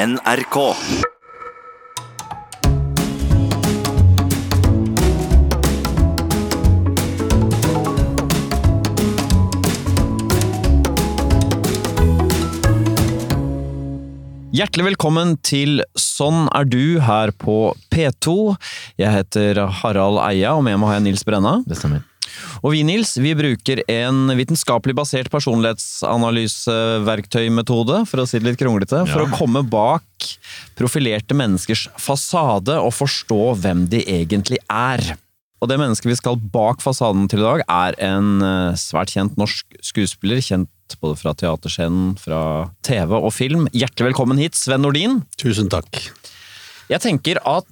NRK. Hjertelig velkommen til Sånn er du her på P2. Jeg heter Harald Eia, og med meg har jeg Nils Brenna. Det stemmer. Og vi, Nils, vi bruker en vitenskapelig basert personlighetsanalyseverktøymetode, for å si det litt kronglete, for Ja. å komme bak profilerte menneskers fasade og forstå hvem de egentlig er. Og det mennesket vi skal bak fasaden til i dag, er en eh, svært kjent norsk skuespiller, kjent både fra teaterscenen, fra TV og film. Hjertelig velkommen hit, Sven Nordin. Tusen takk. Jeg tenker at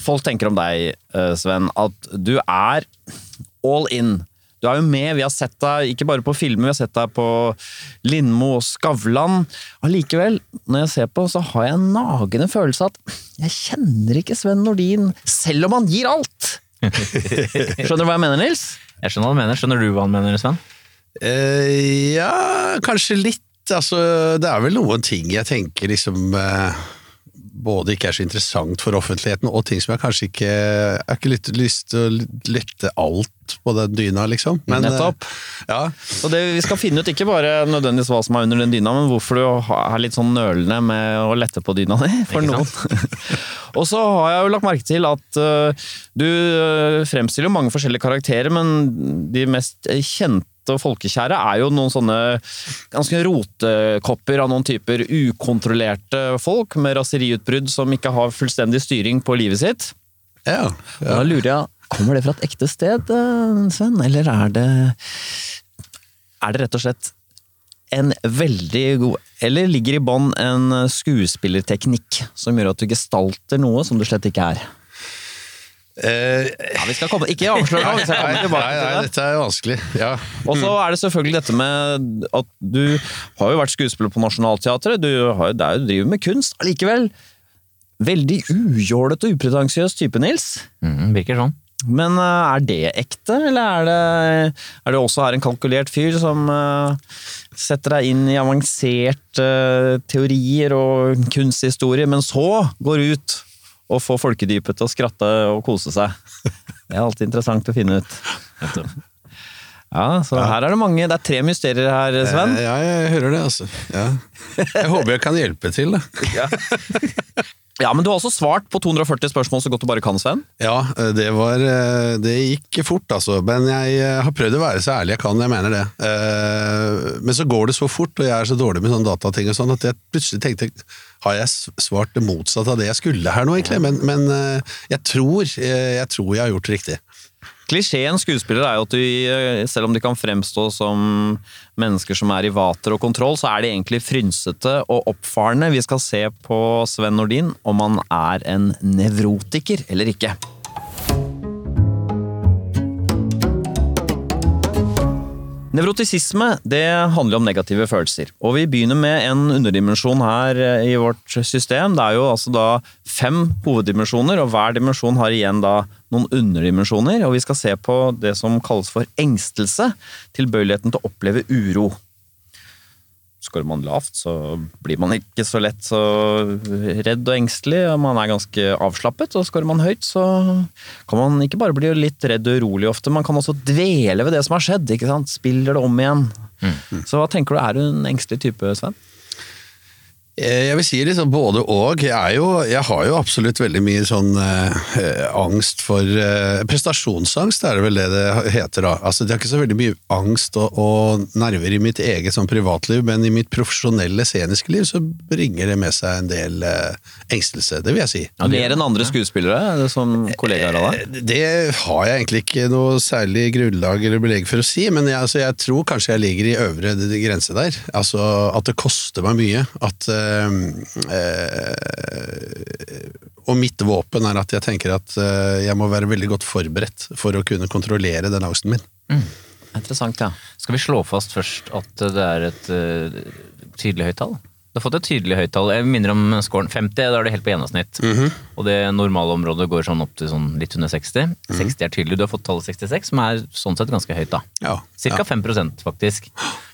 folk tenker om deg, eh, Sven, at du er all in. Du er jo med, vi har sett deg ikke bare på filmer, vi har sett deg på Lindmo og Skavlan. Allikevel, når jeg ser på, så har jeg en nagende følelse at jeg kjenner ikke Sven Nordin, selv om han gir alt! Skjønner du hva jeg mener, Nils? Jeg skjønner hva han mener. Skjønner du hva han mener, Sven? Uh, ja, kanskje litt. Altså, det er vel noen ting jeg tenker liksom eh, både ikke er så interessant for offentligheten, og ting som jeg kanskje ikke Jeg har ikke litt lyst til å lette alt på den dyna, liksom. Men, Nettopp. ja. Og det vi skal finne ut, ikke bare nødvendigvis hva som er under den dyna, men hvorfor du er litt sånn nølende med å lette på dyna di. For noen. og så har jeg jo lagt merke til at uh, du øh, fremstiller mange forskjellige karakterer, men de mest kjente og folkekjære er jo noen sånne ganske rotekopper av noen typer ukontrollerte folk med raseriutbrudd som ikke har fullstendig styring på livet sitt. Ja, ja. Da lurer jeg, kommer det fra et ekte sted, eh, Sven, eller er det Er det rett og slett en veldig god Eller ligger i bånn en skuespillerteknikk som gjør at du gestalter noe som du slett ikke er? Eh, Ja, vi skal komme, Ikke avslør nå, vi skal komme nei, nei, nei, dette er jo vanskelig. Ja. Og så er det selvfølgelig dette med at du har jo vært skuespiller på Nationaltheatret, du, har, er driver med kunst. Allikevel veldig ujålete og upretensiøs type, Nils. Mm, virker sånn. Men uh, er det ekte, eller er det, er det også her en kalkulert fyr som uh, setter deg inn i avanserte teorier og kunsthistorie, men så går ut og få folkedypet til å skratte og kose seg? Det er alltid interessant å finne ut. Ja, så her er det mange, det er tre mysterier her, Sven. Ja, jeg hører det, altså. Ja. Jeg håper jeg kan hjelpe til, da. Ja, men du har også svart på 240 spørsmål så godt du bare kan, Sven. Ja, det var eh, Det gikk fort, altså. Men jeg eh, har prøvd å være så ærlig jeg kan, jeg mener det. Eh, Men så går det så fort, og jeg er så dårlig med sånne datating og sånn, at jeg plutselig tenkte Har jeg svart det motsatte av det jeg skulle her nå, egentlig? Men, men eh, jeg, tror, eh, jeg tror jeg har gjort det riktig. Klisjeen skuespiller er jo at de, selv om de kan fremstå som mennesker som er i vater og kontroll, så er de egentlig frynsete og oppfarende. Vi skal se på Sven Nordin om han er en nevrotiker eller ikke. Nevrotisisme det handler om negative følelser. Og vi begynner med en underdimensjon her eh, i vårt system. Det er jo altså da fem hoveddimensjoner, og hver dimensjon har igjen da noen underdimensjoner. Og vi skal se på det som kalles for engstelse. Tilbøyeligheten til å oppleve uro. Skårer man lavt, så blir man ikke så lett så redd og engstelig. og Man er ganske avslappet. Og skårer man høyt, så kan man ikke bare bli litt redd og urolig ofte, man kan også dvele ved det som har skjedd. ikke sant? Spiller det om igjen. Så hva tenker du, er du en engstelig type, Sven? Eh, Jeg vil si liksom både og. Jeg, er jo, jeg har jo absolutt veldig mye sånn eh, angst for eh, Prestasjonsangst er det vel det det heter da. Altså, jeg har ikke så veldig mye angst og, og nerver i mitt eget sånn privatliv, men i mitt profesjonelle sceniske liv så bringer det med seg en del eh, engstelse, det vil jeg si. Mer enn andre skuespillere er det som kollegaer av deg? Eh, Det har jeg egentlig ikke noe særlig grunnlag eller belegg for å si, men jeg, altså, jeg tror kanskje jeg ligger i øvre grense der. Altså at det koster meg mye. At eh, Og mitt våpen er at jeg tenker at eh, jeg må være veldig godt forberedt for å kunne kontrollere den angsten min. Interessant, ja. Skal vi slå fast først at det er et eh, tydelig høyt tall? Du har fått et tydelig høyt tall. Jeg minner om scoren 50, da er det helt på gjennomsnitt. Og det normale området går sånn opp til sånn litt under 60. 60 er tydelig. Du har fått tallet 66, som er sånn sett ganske høyt, da. Ja, Cirka ja. 5 faktisk.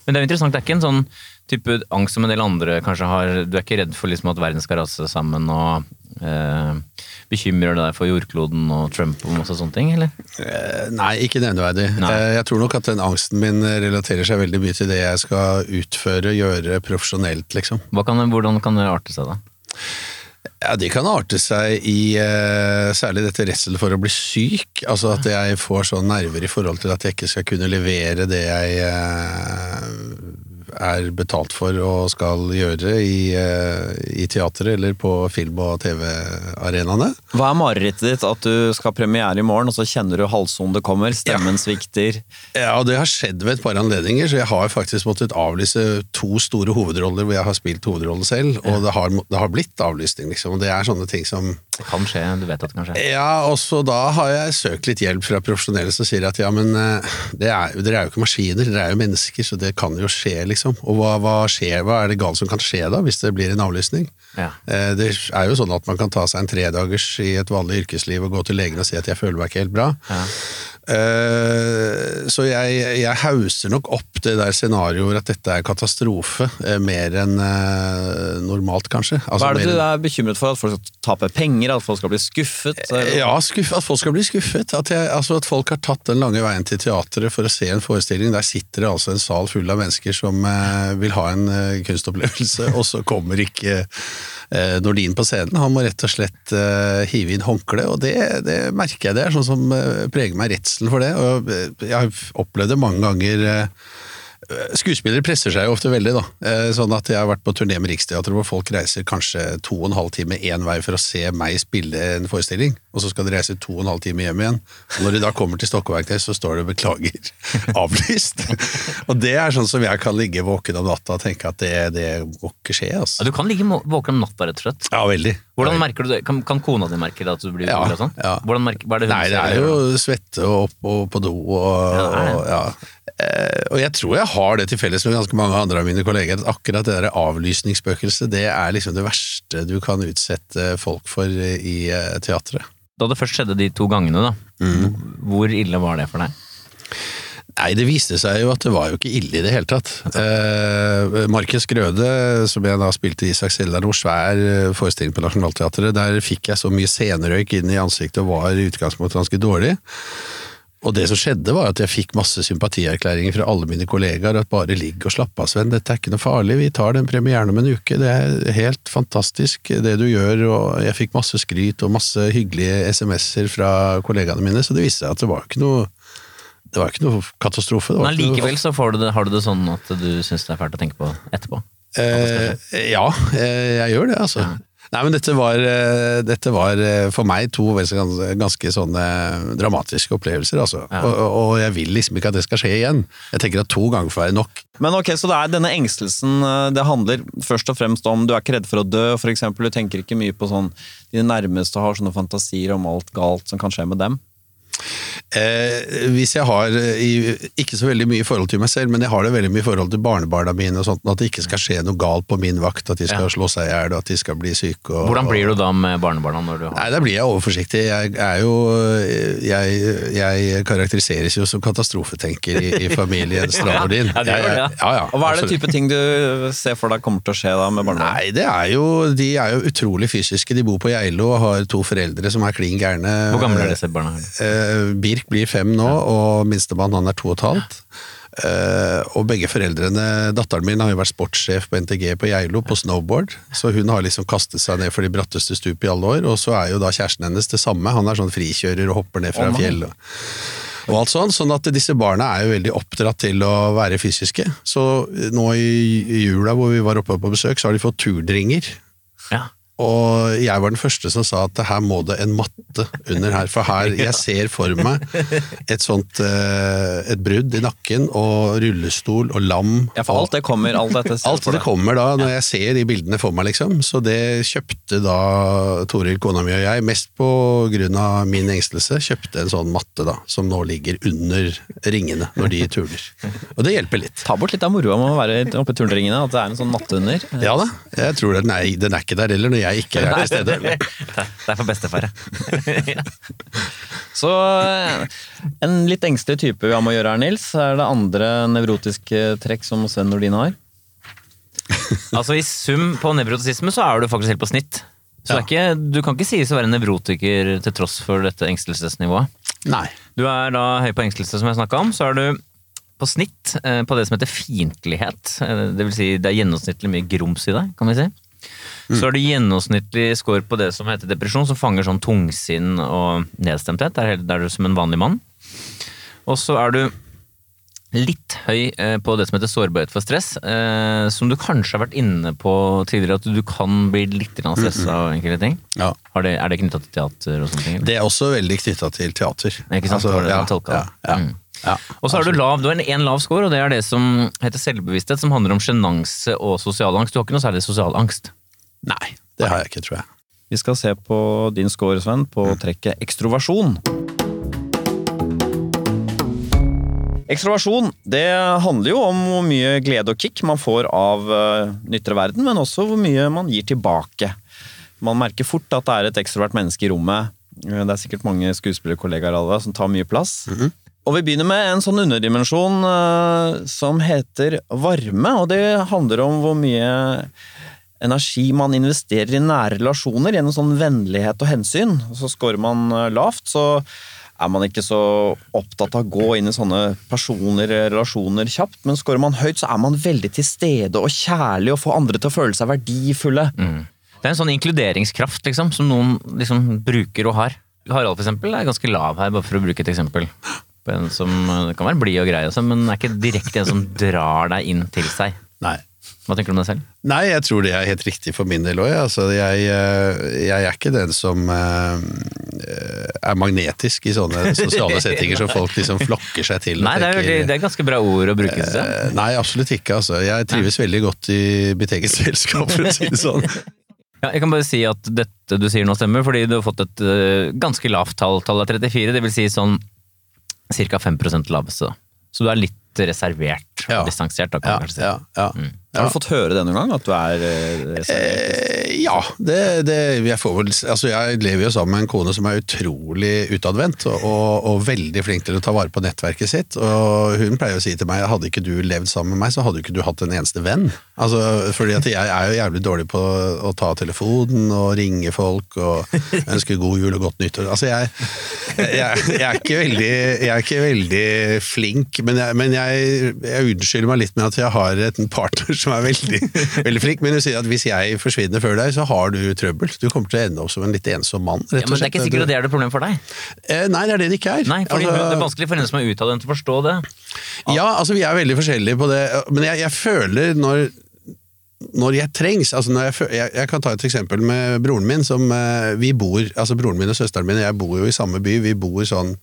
Men det er jo interessant, det er ikke en sånn type angst som en del andre kanskje har? Du er ikke redd for liksom at verden skal rase sammen og eh, bekymrer deg for jordkloden og Trump og masse sånne ting, eller? Eh, Nei, ikke nevneverdig. Eh, Jeg tror nok at den angsten min relaterer seg veldig mye til det jeg skal utføre, gjøre profesjonelt, liksom. Kan, hvordan kan det arte seg, da? Ja, Det kan arte seg i eh, særlig dette redselen for å bli syk. Altså at jeg får sånn nerver i forhold til at jeg ikke skal kunne levere det jeg eh, er betalt for og skal gjøre i, eh, i teatret eller på film- og TV-arenaene. Hva er marerittet ditt? At du skal ha premiere i morgen, og så kjenner du halsondet kommer, stemmen svikter. Ja, og det har skjedd ved et par anledninger, så jeg har faktisk måttet avlyse to store hovedroller hvor jeg har spilt hovedrollen selv, og det har, det har blitt avlysning, liksom. Og det er sånne ting som Det kan skje, du vet at det kan skje. Ja, og så da har jeg søkt litt hjelp fra profesjonelle som sier at ja, men eh, det er, er jo ikke maskiner, dere er jo mennesker, så det kan jo skje, liksom. Og hva, hva skjer, hva er det galt som kan skje da, hvis det blir en avlysning? Ja. Eh, Det er jo sånn at man kan ta seg en tredagers i et vanlig yrkesliv og gå til legen og si at jeg føler meg ikke helt bra. Ja. Eh, Så jeg, jeg hauser nok opp det der scenarioet at dette er katastrofe, eh, mer enn eh, normalt, kanskje. Altså, Hva er det du er bekymret for? At folk skal tape penger? At folk skal bli skuffet? eller? Ja, skuff, at folk skal bli skuffet. At, jeg, altså at folk har tatt den lange veien til teatret for å se en forestilling. Der sitter det altså en sal full av mennesker som vil ha en kunstopplevelse, og så kommer ikke Nordin på scenen. Han må rett og slett hive inn håndkle, og det, det merker jeg. Det er sånn som preger meg redselen for det. Og eh, jeg har opplevd det mange ganger. Skuespillere presser seg jo ofte veldig, da. Eh, Sånn at jeg har vært på turné med Riksteatret hvor folk reiser kanskje to og en halv time én vei for å se meg spille en forestilling, og så skal de reise to og en halv time hjem igjen. Og når de da kommer til Stokkeverktøy, så står det 'beklager, avlyst'. og det er sånn som jeg kan ligge våken om natta og tenke at det, det må ikke skje, Ja, altså. Du kan ligge våken om natta, rett og slett. Ja, veldig. Hvordan merker du det? Kan, kan kona di merke det at du blir Ja, urolig og sånn? ja. Hvordan merker, hva er det hun Nei, det er jo svette og opp og på do og Ja, og, ja. Eh, og jeg tror jeg har det til felles med ganske mange andre av mine kolleger, at akkurat det der avlysningsspøkelset, det er liksom det verste du kan utsette folk for i eh, teatret. Da det først skjedde de to gangene, da, Mm. hvor ille var det for deg? Nei, det viste seg jo at det var jo ikke ille i det hele tatt. Eh, Markus Grøde, som jeg da spilte i Isak Seldar, noe svær eh, forestilling på Nationaltheatret, der fikk jeg så mye scenerøyk inn i ansiktet og var i utgangspunktet ganske dårlig. Og det som skjedde var at jeg fikk masse sympatierklæringer fra alle mine kollegaer, at bare ligg og slapp av, Sven, dette er ikke noe farlig, vi tar den premieren om en uke, det er helt fantastisk det du gjør, og jeg fikk masse skryt og masse hyggelige SMS-er fra kollegaene mine, så det viste seg at det var ikke noe det var ikke noe katastrofe. Men ikke noe- likevel så får du det, har du det sånn at du syns det er fælt å tenke på etterpå? Eh, ja, eh, jeg gjør det, altså. Nei, men dette var, eh, dette var eh, for meg to ganske, ganske sånne dramatiske opplevelser, altså. Ja. Og, og jeg vil liksom ikke at det skal skje igjen. Jeg tenker at to ganger får være nok. Men ok, Så det er denne engstelsen eh, det handler først og fremst om Du er ikke redd for å dø, for eksempel. Du tenker ikke mye på sånn Dine nærmeste har sånne fantasier om alt galt som kan skje med dem. Eh, hvis jeg har eh, i, ikke så veldig mye i forhold til meg selv, men jeg har det veldig mye i forhold til barnebarna mine, og sånt, at det ikke skal skje noe galt på min vakt, at de skal Ja. slå seg i hjel, og at de skal bli syke. Og, Hvordan blir du da med barnebarna når du har Nei, da blir jeg overforsiktig. Jeg er jo Jeg, jeg karakteriseres jo som katastrofetenker i, i familien Stravordin. Ja, det gjør det, ja. ja, ja, Og Hva er det type ting du ser for deg kommer til å skje da med barnebarna? Nei, det er jo, de er jo utrolig fysiske. De bor på Geilo og har to foreldre som er klin gærne. Hvor gamle er disse barna? Eh, Birk blir fem nå, og minstemann han er to og et halvt. Uh, og begge foreldrene Datteren min har jo vært sportssjef på NTG på Geilo på snowboard, så hun har liksom kastet seg ned for de bratteste stup i alle år. Og så er jo da kjæresten hennes det samme. Han er sånn frikjører og hopper ned fra oh, fjell. Og, og alt sånn, sånn at disse barna er jo veldig oppdratt til å være fysiske. Så nå i i jula hvor vi var oppe på besøk, så har de fått turdringer. Ja. Og jeg var den første som sa at her må det en matte under her, for her, jeg ser for meg et sånt eh, et brudd i nakken og rullestol og lam. Ja, for alt det kommer, alt dette Alt det kommer da når jeg ser de bildene for meg, liksom. Så det kjøpte da Toril, kona mi og jeg, mest på grunn av min engstelse, kjøpte en sånn matte da, som nå ligger under ringene når de turner. Og det hjelper litt. Ta bort litt av moroa med å være oppe i turnringene, at det er en sånn matte under. Ja da, jeg tror den er, den er ikke der heller når jeg ikke er til stede. Det er for bestefar, ja. Så eh, en litt engstelig type vi har med å gjøre her, Nils. Er det andre nevrotiske trekk som Sven Nordin har? Altså I sum på nevrotisisme så er du faktisk helt på snitt. Så det er ikke, du kan ikke sies å være nevrotiker til tross for dette engstelsesnivået. Nei. Du er da høy på engstelse, som jeg snakka om. Så er du på snitt eh, på det som heter fiendtlighet. Eh, Det vil si det er gjennomsnittlig mye grums i deg, kan vi si. Så har du gjennomsnittlig score på det som heter depresjon, som fanger sånn tungsinn og nedstemthet. Der er- er du som en vanlig mann. Og så er du litt høy eh, på det som heter sårbarhet for stress, eh, som du kanskje har vært inne på tidligere, at du kan bli litt stressa av enkelte ting. Ja. Har det, er det knytta til teater og sånne ting? eller? Det er også veldig knytta til teater. Ikke sant? Var det det. ja, ja, Mm. ja. Og så har du lav, du har en, en lav score, og det er det som heter selvbevissthet, som handler om sjenanse og sosial angst. Du har ikke noe særlig sosial angst. Nei, det har jeg ikke, tror jeg. Vi skal se på din score, Sven, på trekket ekstroversjon. Ekstroversjon det handler jo om hvor mye glede og kick man får av den ytre verden, men også hvor mye man gir tilbake. Man merker fort at det er et ekstrovert menneske i rommet. Eh, Det er sikkert mange skuespillerkollegaer av deg som tar mye plass. Og vi begynner med en sånn underdimensjon eh, som heter varme, og det handler om hvor mye energi man investerer i nære relasjoner gjennom sånn vennlighet og hensyn. Og så scorer man eh, lavt, så er man ikke så opptatt av å gå inn i sånne personer, relasjoner kjapt, men scorer man høyt, så er man veldig til stede og kjærlig og får andre til å føle seg verdifulle. Det er en sånn inkluderingskraft liksom, som noen liksom, bruker og har. Harald for eksempel, er ganske lav her, bare for å bruke et eksempel. På en som eh, kan være blid og grei, også, men er ikke direkte en som drar deg inn til seg. Nei. Hva tenker du om deg selv? Nei, jeg tror det er helt riktig for min del òg. Altså, jeg, eh, jeg er ikke den som eh, er magnetisk i sånne sosiale settinger som folk liksom flokker seg til. Nei, det er, tenker- det er ganske bra ord å bruke. jeg. Eh, Nei, absolutt ikke. Altså. Jeg trives veldig godt i mitt eget selskap, for å si det sånn. Ja, jeg kan bare si at dette du sier nå stemmer, fordi du har fått et ganske lavt tall. Tallet er 34, det vil si sånn ca. 5% laveste. Så du er litt reservert Ja. og distansert, da, kan Ja, man si. ja, ja. Har du fått høre det noen gang, at du er eh, reservert? Eh, ja, det, det jeg får vel Altså, jeg lever jo sammen med en kone som er utrolig utadvendt og, og, og veldig flink til å ta vare på nettverket sitt. Og hun pleier å si til meg hadde ikke du levd sammen med meg, så hadde ikke du hatt en eneste venn. Altså, fordi at jeg er jo jævlig dårlig på å ta telefonen og ringe folk og ønske god jul og godt nyttår. Altså, jeg, jeg, jeg, er, ikke veldig, jeg er ikke veldig flink, men jeg, men jeg, jeg unnskylder meg litt med at jeg har en partner som er veldig, veldig flink. Men hun sier at hvis jeg forsvinner før deg, så har du trøbbel. Du kommer til å ende opp som en litt ensom mann. Ja, men det er ikke sikkert at det er det problemet for deg. Eh, Nei, det er det det ikke er. Nei, fordi Altså- Det er vanskelig for henne som er utadvendt å forstå det. Ja, altså vi er veldig forskjellige på det, men jeg, jeg føler når når jeg trengs, altså når jeg, jeg, jeg kan ta et eksempel med broren min, som eh, vi bor, altså broren min og søsteren min, jeg bor jo i samme by, vi bor sånn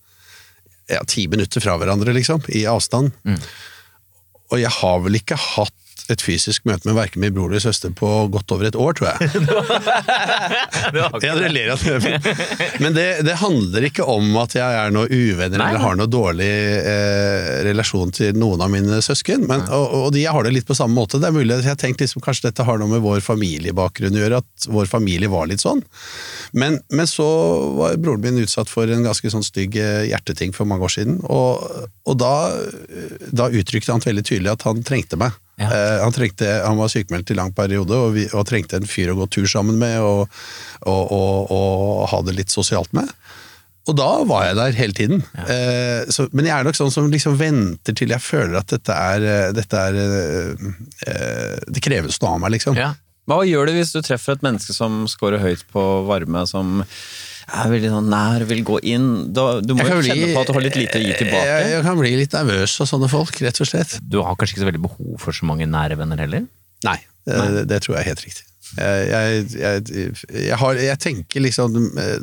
ja, ti minutter fra hverandre liksom, i avstand. Og jeg har vel ikke hatt et fysisk møte med hverken min bror eller søster på godt over et år, tror jeg. Dere ler av det. Men det, det handler ikke om at jeg er noe uvenner Nei, eller har noe dårlig eh, relasjon til noen av mine søsken. Men, og, og de jeg har det litt på samme måte. Det er mulig at jeg har tenkt liksom, kanskje dette har noe med vår familiebakgrunn å gjøre, at vår familie var litt sånn. Men, men så var broren min utsatt for en ganske sånn stygg eh, hjerteting for mange år siden, og, og da, da uttrykte han veldig tydelig at han trengte meg. Ja. Eh, han, trengte, han var sykemeldt i lang periode og, vi, og trengte en fyr å gå tur sammen med og, og, og, ha det litt sosialt med. Og da var jeg der hele tiden. Eh, så, men jeg er nok sånn som liksom venter til jeg føler at dette er, eh, dette er eh, Det kreves noe av meg, liksom. Ja. Hva gjør du hvis du treffer et menneske som scorer høyt på varme, som er veldig sånn nær, vil gå inn? Da, du må jo kjenne bli- på at du har litt lite å gi tilbake. Jeg, jeg kan bli litt nervøs av sånne folk, rett og slett. Du har kanskje ikke så veldig behov for så mange nære venner heller? Nei, det, det tror jeg er helt riktig. Jeg, jeg, jeg, jeg, har, jeg tenker liksom eh,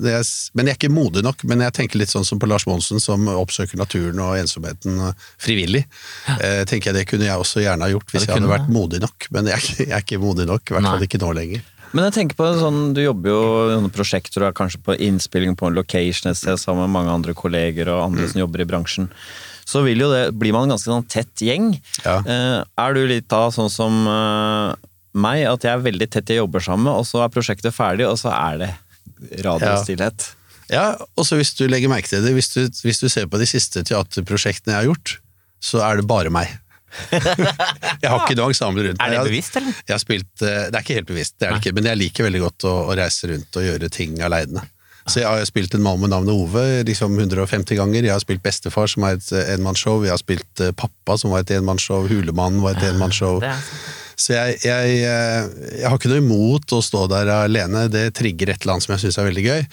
Men jeg er ikke modig nok, men jeg tenker litt sånn som på Lars Monsen, som oppsøker naturen og ensomheten eh, frivillig. Ja. tenker jeg Det kunne jeg også gjerne ha gjort hvis Ja, jeg hadde vært modig nok, men jeg er ikke modig nok. I hvert fall ikke nå lenger. Men jeg tenker på sånn, du jobber jo i noen prosjekter og er kanskje på innspilling på en location et sted sammen med mange andre kolleger og andre som jobber i bransjen. Så vil jo det, blir man en ganske sånn tett gjeng. Ja. Eh, er du litt da sånn som eh, meg, at jeg er veldig tett jeg jobber sammen med, og så er prosjektet ferdig, og så er det radiostillhet? Ja, og så hvis du legger merke til det, hvis du, hvis du ser på de siste teaterprosjektene jeg har gjort, så er det bare meg. jeg har ikke noe ensemble rundt meg. Er det bevisst, eller? Jeg har spilt, eh, det er ikke helt bevisst, det er det ikke, men jeg liker veldig godt å, å reise rundt og gjøre ting aleine. Så jeg har spilt en mann med navnet Ove liksom 150 ganger. Jeg har spilt Bestefar, som er et eh, enmannsshow. Jeg har spilt eh, Pappa, som var et enmannsshow. Hulemannen var et enmannsshow. Så jeg, jeg, jeg har ikke noe imot å stå der alene, det trigger et eller annet som jeg syns er veldig gøy.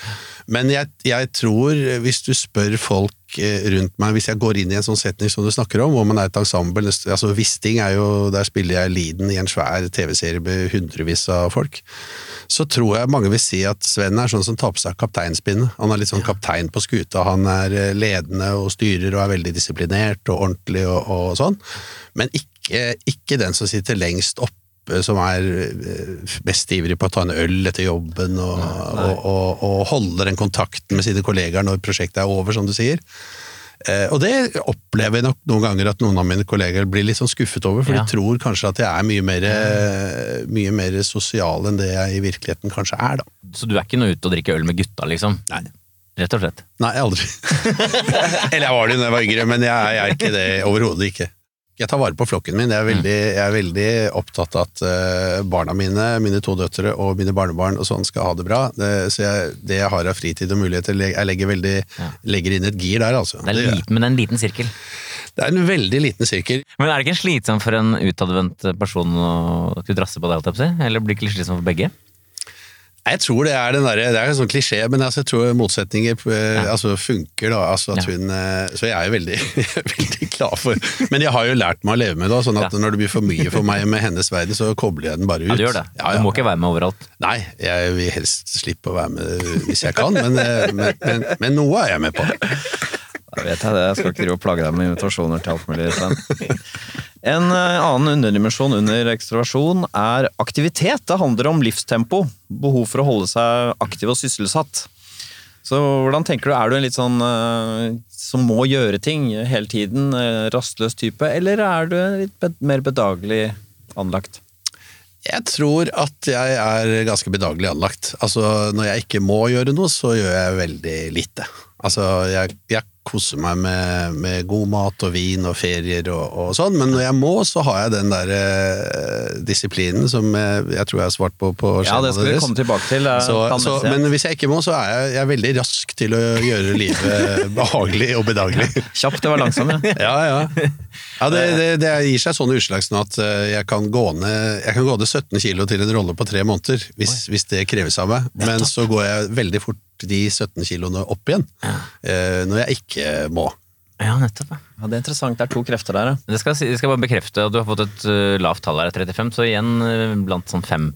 Men jeg, jeg tror, hvis du spør folk eh, rundt meg, hvis jeg går inn i en sånn setning som du snakker om, hvor man er et ensemble altså Wisting er jo, der spiller jeg Liden i en svær TV-serie med hundrevis av folk. Så tror jeg mange vil si at Sven er sånn som tar på seg kapteinspinnet. Han er litt sånn kaptein på skuta, han er eh, ledende og styrer og er veldig disiplinert og ordentlig og, og sånn. Men ikke, ikke den som sitter lengst oppe, som er eh, mest ivrig på å ta en øl etter jobben og, og, og, og holder den kontakten med sine kollegaer når prosjektet er over, som du sier. Eh, og det opplever jeg nok noen ganger at noen av mine kolleger blir litt sånn skuffet over, for Ja. de tror kanskje at jeg er mye mer, eh, mye mer sosial enn det jeg i virkeligheten kanskje er, da. Så du er ikke noe ute og drikker øl med gutta, liksom? Nei. Rett og slett. Nei, aldri. Eller jeg var det da jeg var yngre, men jeg, jeg er ikke det overhodet ikke. Jeg tar vare på flokken min. Jeg er veldig, jeg er veldig opptatt av at eh, barna mine, mine to døtre og mine barnebarn og sånn skal ha det bra. Det, så jeg, det jeg har av fritid og muligheter, jeg legger, veldig, Ja. legger inn et gir der, altså. Det er, liten, men en liten sirkel. det er en veldig liten sirkel. Men er det ikke slitsomt for en utadvendt person å skulle drasse på det? Eller blir det ikke slitsomt for begge? Jeg tror det er den der, Det er en sånn klisjé, men altså, jeg tror motsetninger ja. altså, funker, da. Altså, Ja. hun, eh, så jeg er jo veldig, veldig glad for Men jeg har jo lært meg å leve med det, sånn at Ja. når det blir for mye for meg med hennes verden, så kobler jeg den bare ut. Ja, du gjør det. Ja, Du må ikke være med overalt. Nei, jeg vil helst slippe å være med hvis jeg kan, men, eh, men, men, men noe er jeg med på. Da vet jeg det, jeg skal ikke drive og plage deg med invitasjoner til alt mulig. En eh, annen underdimensjon under ekstroversjon er aktivitet. Det handler om livstempo. Behov for å holde seg aktiv og sysselsatt. Så hvordan tenker du, er du en litt sånn eh, som må gjøre ting hele tiden, eh, rastløs type, eller er du litt mer bedagelig anlagt? Jeg tror at jeg er ganske bedagelig anlagt. Altså, når jeg ikke må gjøre noe, så gjør jeg veldig lite. Altså, jeg, jeg koser meg med, med god mat og vin og ferier og, og sånn, men når jeg må, så har jeg den der eh, disiplinen som jeg, jeg tror jeg har svart på på Ja, det skal vi deres. komme tilbake til. Så, så, men hvis jeg ikke må, så er jeg, jeg er veldig rask til å gjøre livet behagelig og bedagelig. Kjapt, det var langsomt, ja. Ja, ja. ja det, det, det gir seg sånne utslag sånn at eh, jeg kan gå ned, jeg kan gå ned 17 kilo til en rolle på tre måneder, hvis, hvis det kreves av meg. Men så går jeg veldig fort de 17 kiloene opp igjen eh, når jeg ikke må. Ja, nettopp. ja. Det er interessant, det er to krefter der, ja. Det skal, si- jeg skal bare bekrefte at du har fått et uh, lavt tall her, 35, så igjen uh, blant sånn 5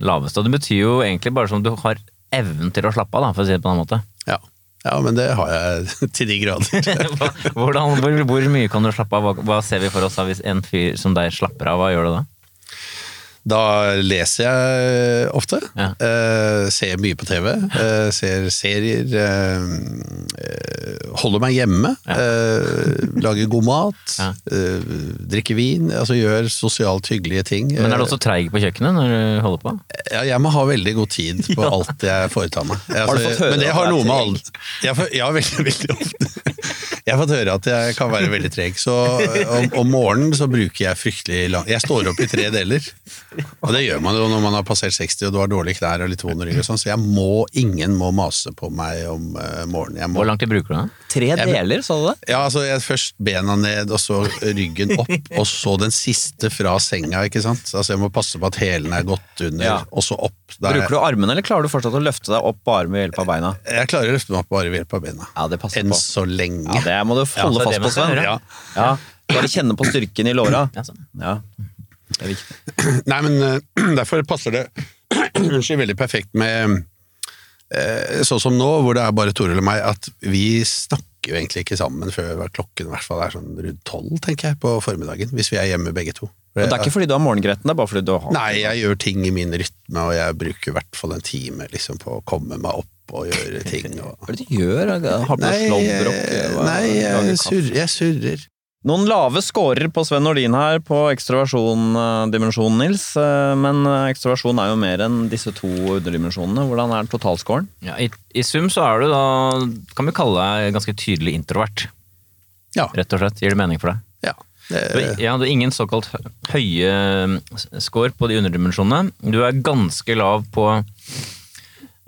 laveste. Og det betyr jo egentlig bare som du har evnen til å slappe av, da, for å si det på en annen måte. Ja. ja, men det har jeg til de grader. Hvordan, hvor, hvor mye kan du slappe av? Hva, hva ser vi for oss da hvis en fyr som deg slapper av? Hva gjør du da? Da leser jeg ofte. Ja. Uh, ser mye på TV. Uh, ser serier. eh, eh, holder meg hjemme. eh, lager god mat. Ja. eh, drikker vin. Altså gjør sosialt hyggelige ting. Men er du også treig på kjøkkenet når du holder på? Ja, jeg må ha veldig god tid på alt jeg foretar meg. Jeg, Har du fått høre men det har noe med alt Ja, veldig, veldig ofte. Jeg har fått høre at jeg kan være veldig treg. Så om, om morgenen så bruker jeg fryktelig lang Jeg står opp i tre deler. Og det gjør man jo når man har passert 60 og du har dårlige knær og litt vond rygg og sånn, så jeg må, ingen må mase på meg om uh, morgenen. Jeg må, Hvor lang tid bruker du da? Tre deler, sa du det? ja, altså jeg, Først bena ned, og så ryggen opp, og så den siste fra senga. ikke sant? Altså Jeg må passe på at hælene er godt under, Ja. og så opp. Da er- Bruker du armene, eller klarer du fortsatt å løfte deg opp bare med hjelp av beina? Jeg klarer å løfte meg opp bare ved hjelp av beina. Ja, det passer Enn på. så lenge. Ja, det må du Ja, holde er fast på, Sven. Ja. Ja, Bare kjenne på styrken i låra. Ja, sånn. Ja, det er viktig. Nei, men eh, derfor passer det unnskyld, veldig perfekt med eh, sånn som nå, hvor det er bare Toril og meg, at vi snakker jo egentlig ikke sammen før klokken i hvert fall er sånn rundt tolv, tenker jeg, på formiddagen. Hvis vi er hjemme begge to. Og det er ikke fordi du har morgengretten, det er bare fordi du har Nei, jeg gjør ting i min rytme, og jeg bruker i hvert fall en time liksom, på å komme meg opp og gjøre ting. Og... Hva er det du gjør? Har på Nei, slåbrok? eh, nei jeg, surrer, jeg surrer. Noen lave scorer på Sven Nordin her på ekstroversjon-dimensjonen, Nils. Eh, Men ekstroversjon er jo mer enn disse to underdimensjonene. Hvordan er totalscoren? Ja, i, I sum så er du da, kan vi kalle deg ganske tydelig introvert. Ja. Rett og slett. Gir det mening for deg? Ja. Du- Ja, du har ingen såkalt høye score på de underdimensjonene. Du er ganske lav på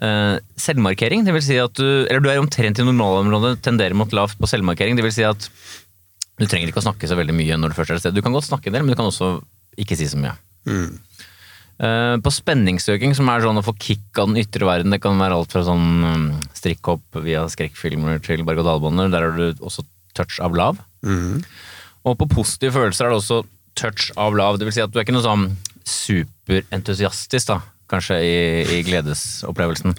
Uh, selvmarkering. Det vil si at du, eller du er omtrent i normalområdet, tenderer mot lavt på selvmarkering. Det vil si at du trenger ikke å snakke så veldig mye når du først er et sted. Du kan godt snakke en del, men du kan også ikke si så mye. Eh, på spenningssøking, som er sånn å få kick av den ytre verden, det kan være alt fra sånn mm, strikkhopp via skrekkfilmer til berg-og-dal-baner, der er du også touch av lav. Og på positive følelser er det også touch av lav. Det vil si at du er ikke noe sånn superentusiastisk, da, kanskje, i, i gledesopplevelsen.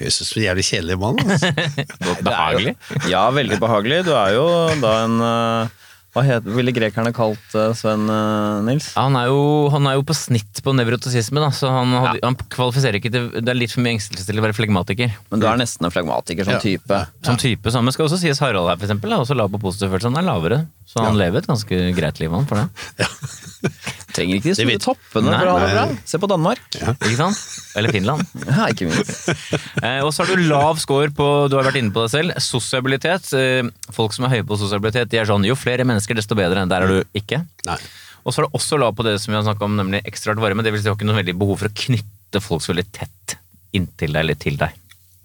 Høres ut som en jævlig kjedelig mann. Altså. Behagelig. Ja, veldig behagelig. Du er jo da en eh, Hva het, ville grekerne kalt eh, Sven eh, Nils? Ja, han, er jo, han er jo på snitt på nevrotisisme, da, så han, hadde, han kvalifiserer ikke til Det er litt for mye engstelse til å være flegmatiker. Men du er nesten en flegmatiker som Ja. type. Som type, samme skal også sies Harald her, for eksempel, er også lav på positiv følelse. Han er lavere, så han lever et ganske greit liv, han, for det. Trenger ikke de store toppene Nei, for å ha det bra. Se på Danmark. Ikke sant? Eller Finland. Ja, ikke minst. Eh, og så har du lav score på, du har vært inne på det selv, sosialitet. Eh, folk som er høye på sosialitet, de er sånn jo flere mennesker, desto bedre. Der er du ikke. Nei. Og så er det også lav på det som vi har snakket om, nemlig ekstraart varme. Det vil si du har ikke noe veldig behov for å knytte folk så veldig tett inntil deg eller til deg.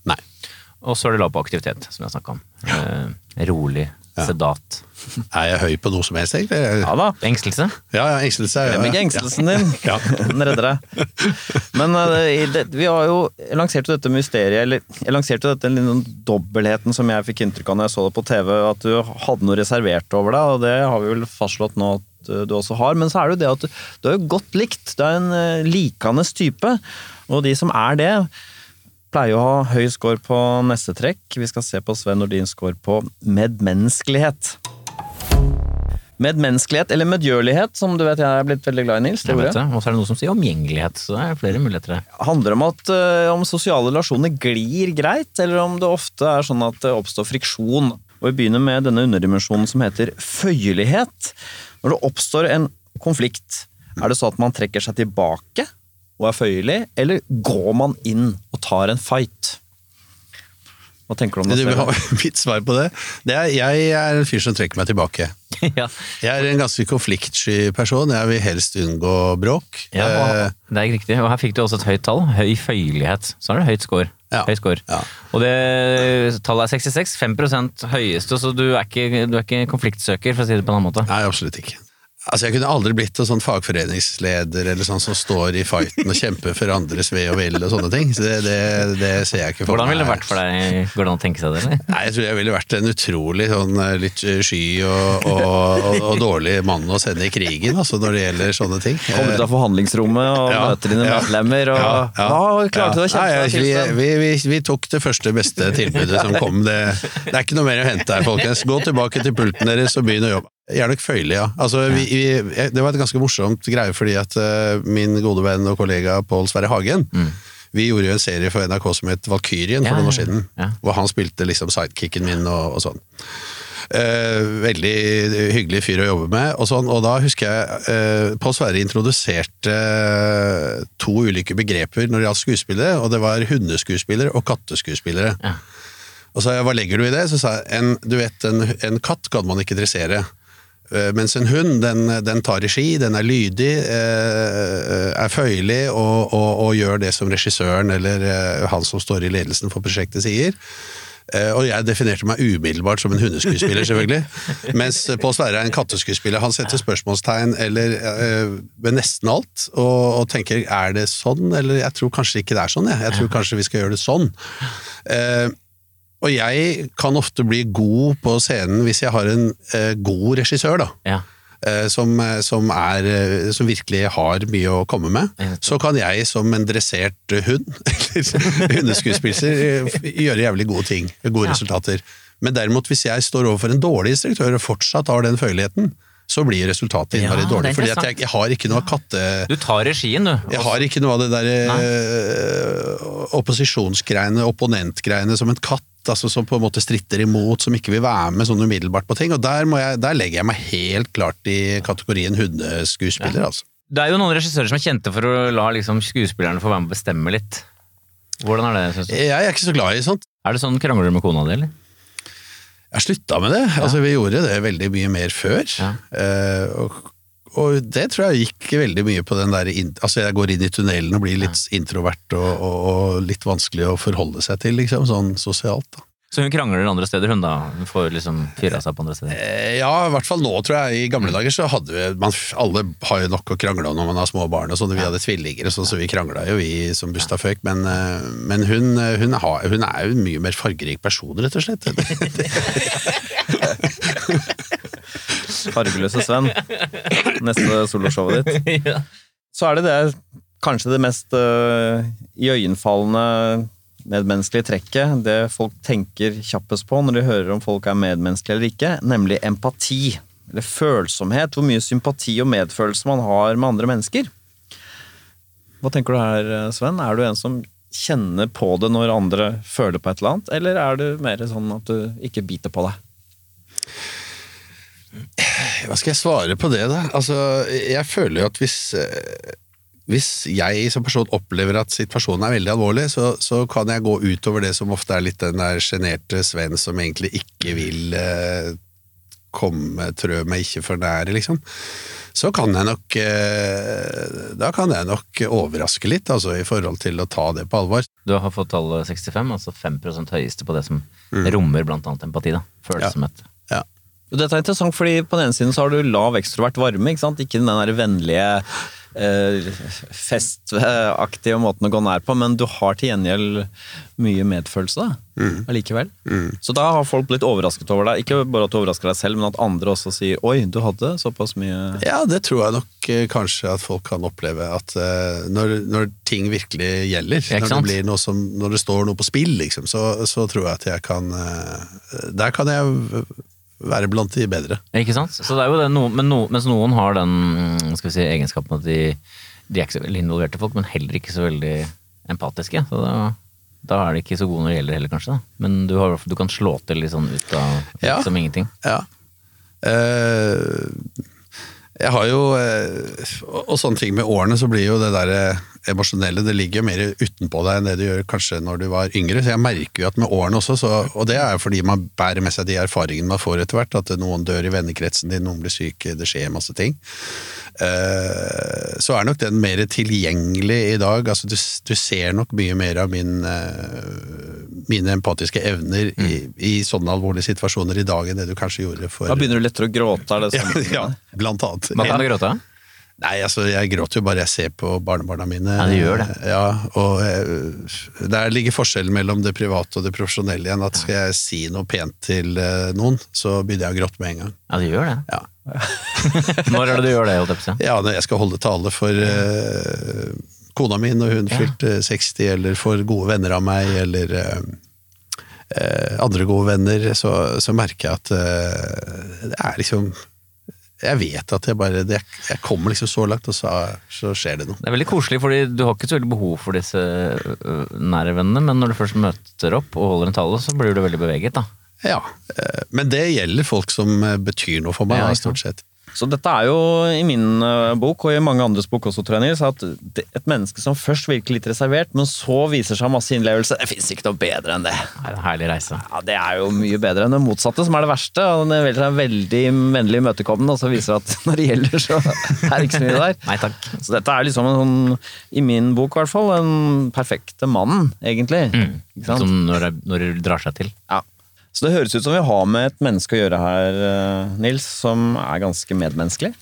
Nei. Og så er det lav på aktivitet, som vi har snakket om. Eh, rolig, sedat. Er jeg høy på noe som helst, egentlig? Ja da. Engstelse? Ja, ja, engstelse. Ja, Glem ikke engstelsen din. Ja. Den redder deg. Men eh, det, vi har jo jeg lanserte jo dette mysteriet, eller jeg lanserte dette lille dobbeltheten som jeg fikk inntrykk av når jeg så det på TV, at du hadde noe reservert over deg, og det har vi vel fastslått nå at eh, du også har. Men så er det jo det at du, du er jo godt likt. Du er en eh, likende type. Og de som er det, pleier å ha høy score på neste trekk. Vi skal se på Sven Nordins score på medmenneskelighet. Medmenneskelighet, eller medgjørlighet, som du vet jeg er blitt veldig glad i, Nils. Jeg vet det. Og så er det noe som sier omgjengelighet, så det er flere muligheter der. handler om at eh, om sosiale relasjoner glir greit, eller om det ofte er sånn at det oppstår friksjon. Og Vi begynner med denne underdimensjonen som heter føyelighet. Når det oppstår en konflikt, er det så at man trekker seg tilbake og er føyelig, eller går man inn og tar en fight? Hva tenker du om det? Du har, mitt svar på det? det er, jeg er en fyr som trekker meg tilbake. ja. Jeg er en ganske konfliktsky person. Jeg vil helst unngå bråk. Ja, Eh, og, det er riktig. Og her fikk du også et høyt tall. Høy føyelighet. Så er det høyt score. Ja. Høy score. Ja. Og det tallet er 66. 5% høyeste, så du er, ikke, du er ikke konfliktsøker, for å si det på en annen måte. Nei, absolutt ikke. Altså, Jeg kunne aldri blitt en sånn fagforeningsleder eller sånn som står i fighten og kjemper for andres ve og vel og sånne ting. Så det, det, det ser jeg ikke for meg. Hvordan ville det vært for deg? Går det an å tenke seg det, eller? Nei, Jeg tror jeg ville vært en utrolig sånn eh, litt sky og, og, og, og dårlig mann å sende i krigen, altså når det gjelder sånne ting. Kommer ut av forhandlingsrommet og Ja, møter dine ja. medlemmer, og Ja, ja. Hva klarte du å kjempe deg til? vi, vi, vi, vi tok det første beste tilbudet som kom. Det, det er ikke noe mer å hente her, folkens. Gå tilbake til pulten deres og begynn å jobbe. Jeg er nok føyelig, ja. Altså, vi, vi, det var et ganske morsomt greie, fordi at uh, min gode venn og kollega Pål Sverre Hagen Vi gjorde jo en serie for NRK som het Valkyrien for Mm. Ja, noen år siden. ja. Hvor han spilte liksom sidekicken min og, og sånn. Uh, veldig hyggelig fyr å jobbe med. Og, sånn, og da husker jeg uh, Pål Sverre introduserte to ulike begreper når det gjaldt skuespillere, og det var hundeskuespillere og katteskuespillere. Ja. Og så sa jeg, hva legger du i det? Så sa jeg, en, du vet, en, en katt kan man ikke dressere. Eh, Mens en hund, den, den tar regi, den er lydig, eh, er føyelig og, og, og gjør det som regissøren eller eh, han som står i ledelsen for prosjektet sier. Eh, Og jeg definerte meg umiddelbart som en hundeskuespiller, selvfølgelig. Mens Pål Sverre er en katteskuespiller. Han setter spørsmålstegn eller, eh, ved nesten alt, og, og tenker er det sånn, eller jeg tror kanskje ikke det er sånn. Jeg, jeg tror kanskje vi skal gjøre det sånn. Og jeg kan ofte bli god på scenen hvis jeg har en eh, god regissør, da. Ja. Eh, som, eh, som, er, eh, som virkelig har mye å komme med. Så kan jeg som en dressert hund, eller hundeskuespiller, gjøre jævlig gode ting. Gode Ja. resultater. Men derimot, hvis jeg står overfor en dårlig instruktør og fortsatt har den føyeligheten, så blir resultatet Ja, innmari er dårlig. Fordi jeg, jeg har ikke noe av katte... Du tar regien, du. Jeg har ikke noe av det der eh, opposisjonsgreiene, opponentgreiene som en katt, altså som på en måte stritter imot, som ikke vil være med sånn umiddelbart på ting. Og der, må jeg, der legger jeg meg helt klart i kategorien hundeskuespiller, altså. Det er jo noen regissører som er kjente for å la liksom, skuespillerne få være med å bestemme litt. Hvordan er det, synes du? Jeg er ikke så glad i sånt. Er det sånn krangler du med kona di, eller? Jeg slutta med det. Altså, vi gjorde det veldig mye mer før. Eh, og, og det tror jeg gikk veldig mye på den der Altså, jeg går inn i tunnelen og blir litt introvert og, og, og litt vanskelig å forholde seg til, liksom, sånn sosialt. da. Så hun krangler andre steder, hun da? Hun får liksom fyra seg på andre steder? Eh, Ja, i hvert fall nå, tror jeg. I gamle dager så hadde vi man, Alle har jo nok å krangle om når man har små barn, og sånn. Vi hadde tvillinger og sånn, så vi krangla jo, vi som busta føk. Men, eh, men hun, hun, har, hun er jo en mye mer fargerik person, rett og slett. Fargeløse Sven. Neste soloshowet ditt. Så er det det kanskje det mest øh, iøynefallende medmenneskelige trekket, det folk tenker kjappest på når de hører om folk er medmenneskelige eller ikke, nemlig empati. Eller følsomhet. Hvor mye sympati og medfølelse man har med andre mennesker. Hva tenker du her, Sven? Er du en som kjenner på det når andre føler på et eller annet, eller er du mer sånn at du ikke biter på det? Hva skal jeg svare på det, da? Altså, jeg føler jo at hvis eh, hvis jeg som person opplever at situasjonen er veldig alvorlig, så, så kan jeg gå utover det som ofte er litt den der sjenerte Sven som egentlig ikke vil eh, komme, trø meg ikke for nære, liksom. Så kan jeg nok eh, Da kan jeg nok overraske litt, altså, i forhold til å ta det på alvor. Du har fått tallet 65, altså 5% høyeste på det som rommer blant annet empati. da. Følsomhet. Ja. ja. Dette er interessant, fordi på den ene siden så har du lav ekstrovert varme, ikke sant? Ikke den der vennlige, festaktige måten å gå nær på, men du har til gjengjeld mye medfølelse da, allikevel. Så da har folk blitt overrasket over deg. Ikke bare at du overrasker deg selv, men at andre også sier 'oi, du hadde såpass mye Ja, det tror jeg nok eh, kanskje at folk kan oppleve. At eh, når, når ting virkelig gjelder, når det, blir noe som, når det står noe på spill, liksom, så, så tror jeg at jeg kan eh, Der kan jeg være blant de bedre. Ikke sant? Så det er jo det, no, men no, mens noen har den skal vi si, egenskapen at de, de er ikke så veldig involverte folk, men heller ikke så veldig empatiske. Så da, da er de ikke så gode når det gjelder heller, kanskje. Da. Men du, har, du kan slå til litt sånn ut av Ja. som ingenting. Ja. Uh, jeg har jo uh, Og og sånne ting med årene, så blir jo det der eh, emosjonelle Det ligger jo mer utenpå deg enn det du gjør kanskje når du var yngre. Så jeg merker jo at med årene også, så, og det er jo fordi man bærer med seg de erfaringene man får etter hvert, at noen dør i vennekretsen din, noen blir syke, det skjer masse ting. Eh, så er nok den mer tilgjengelig i dag. Altså, du, du ser nok mye mer av min, eh, mine empatiske evner i, i sånne alvorlige situasjoner i dag enn det du kanskje gjorde for Da begynner du lettere å gråte, er det ja, sånn? ja, blant annet. Hva kan du gråte av? Nei, altså, jeg gråter jo bare jeg ser på barnebarna mine. Ja, det gjør det. Ja, og eh, Der ligger forskjellen mellom det private og det profesjonelle igjen. At skal jeg si noe pent til eh, noen, så begynner jeg å gråte med en gang. Ja, det gjør det. Ja. Når er det du gjør det, holdt. Ja, når jeg skal holde tale for uh, kona mi når hun Ja. fylte 60, eller for gode venner av meg, eller uh, eh, andre gode venner, så, så merker jeg at eh, det er liksom Jeg vet at jeg bare det, Jeg kommer liksom så langt, og så, så skjer det noe. Det er veldig koselig, fordi du har ikke så veldig behov for disse ø, nære vennene, men når du først møter opp og holder en tale, så blir du veldig beveget, da. Ja, eh, Men det gjelder folk som eh, betyr noe for meg, Ja, stort sett. Så dette er jo i min eh, bok, og i mange andres bok også, jeg, at et menneske som først virker litt reservert, men så viser seg masse innlevelse, det fins ikke noe bedre enn det. Det er en herlig reise. Ja, Det er jo mye bedre enn det motsatte, som er det verste. og Den er veldig, veldig vennlig imøtekommende, og så viser det at når det gjelder, så er det ikke så mye der. Nei takk. Så dette er liksom en sånn, i min bok i hvert fall, en perfekte mannen, egentlig. Sant? Som når det, når det drar seg til. Ja. Så det høres ut som vi har med et menneske å gjøre her, eh, Nils, som er ganske medmenneskelig.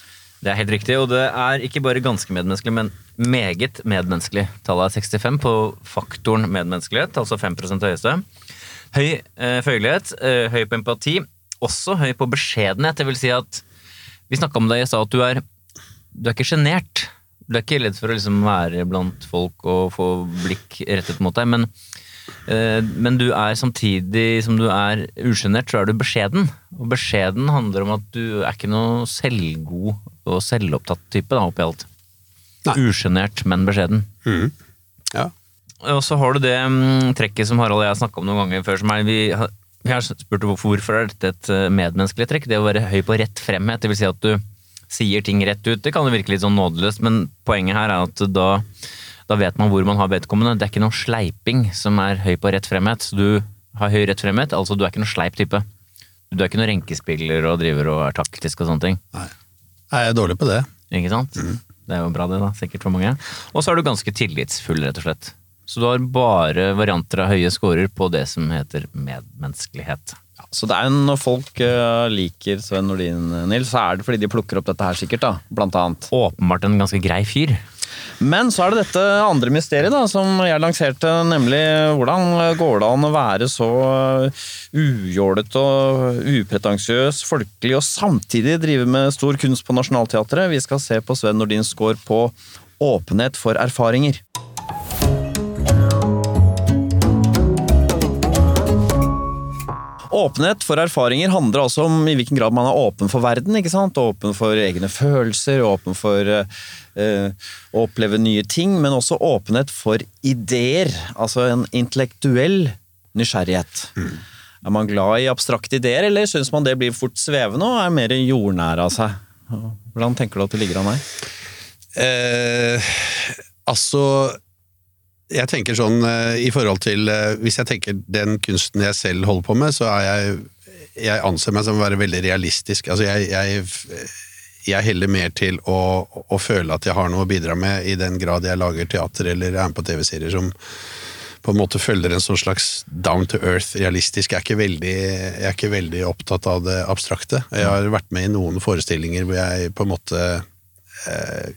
Det er helt riktig, og det er ikke bare ganske medmenneskelig, men meget medmenneskelig. Tallet er 65 på faktoren medmenneskelighet, altså 5 høyeste. Høy eh, føyelighet, eh, høy på empati, også høy på beskjedenhet. Det vil si at vi snakka om det i stad, at du er, du er ikke sjenert. Du er ikke redd for å liksom være blant folk og få blikk rettet mot deg, men, men du er samtidig som du er usjenert, så er du beskjeden. Og beskjeden handler om at du er ikke noe selvgod og selvopptatt type, da, oppi alt. Usjenert, men beskjeden. Ja. Og så har du det mm, trekket som Harald og jeg har snakka om noen ganger før, som er vi har, vi har spurt hvorfor hvorfor er dette et eh, medmenneskelig trekk. Det å være høy på rett fremhet, det vil si at du sier ting rett ut. Det kan jo virke litt sånn nådeløst, men poenget her er at da, da vet man hvor man har vedkommende. Det er ikke noe sleiping som er høy på rett fremhet. Så du har høy rett fremhet, altså du er ikke noe sleip type. Du er ikke noen renkespiller og driver og er taktisk og sånne ting. Nei. Jeg er dårlig på det. Ikke sant? Det er jo bra det, da. Sikkert for mange. Og så er du ganske tillitsfull, rett og slett. Så du har bare varianter av høye scorer på det som heter medmenneskelighet. Så det er jo når folk eh, liker Sven Nordin, Nils, så er det fordi de plukker opp dette her sikkert, da. Blant annet. Åpenbart en ganske grei fyr. Men så er det dette andre mysteriet da, som jeg lanserte, nemlig hvordan går det an å være så ujålete og upretensiøs, folkelig, og samtidig drive med stor kunst på Nationaltheatret? Vi skal se på Sven Nordins score på åpenhet for erfaringer. Åpenhet for erfaringer handler altså om i hvilken grad man er åpen for verden. ikke sant? Åpen for egne følelser, åpen for uh, å oppleve nye ting, men også åpenhet for ideer. Altså en intellektuell nysgjerrighet. Er man glad i abstrakte ideer, eller syns man det blir fort svevende og er mer jordnær av seg? Hvordan tenker du at det ligger an her? Eh, altså jeg tenker sånn eh, i forhold til eh, Hvis jeg tenker den kunsten jeg selv holder på med, så er jeg Jeg anser meg som å være veldig realistisk. Altså jeg, jeg, jeg heller mer til å, å, føle at jeg har noe å bidra med, i den grad jeg lager teater eller er med på TV-serier som på en måte følger en sånn slags down to earth, realistisk. Jeg er, ikke veldig, jeg er ikke veldig opptatt av det abstrakte. Jeg har vært med i noen forestillinger hvor jeg på en måte eh,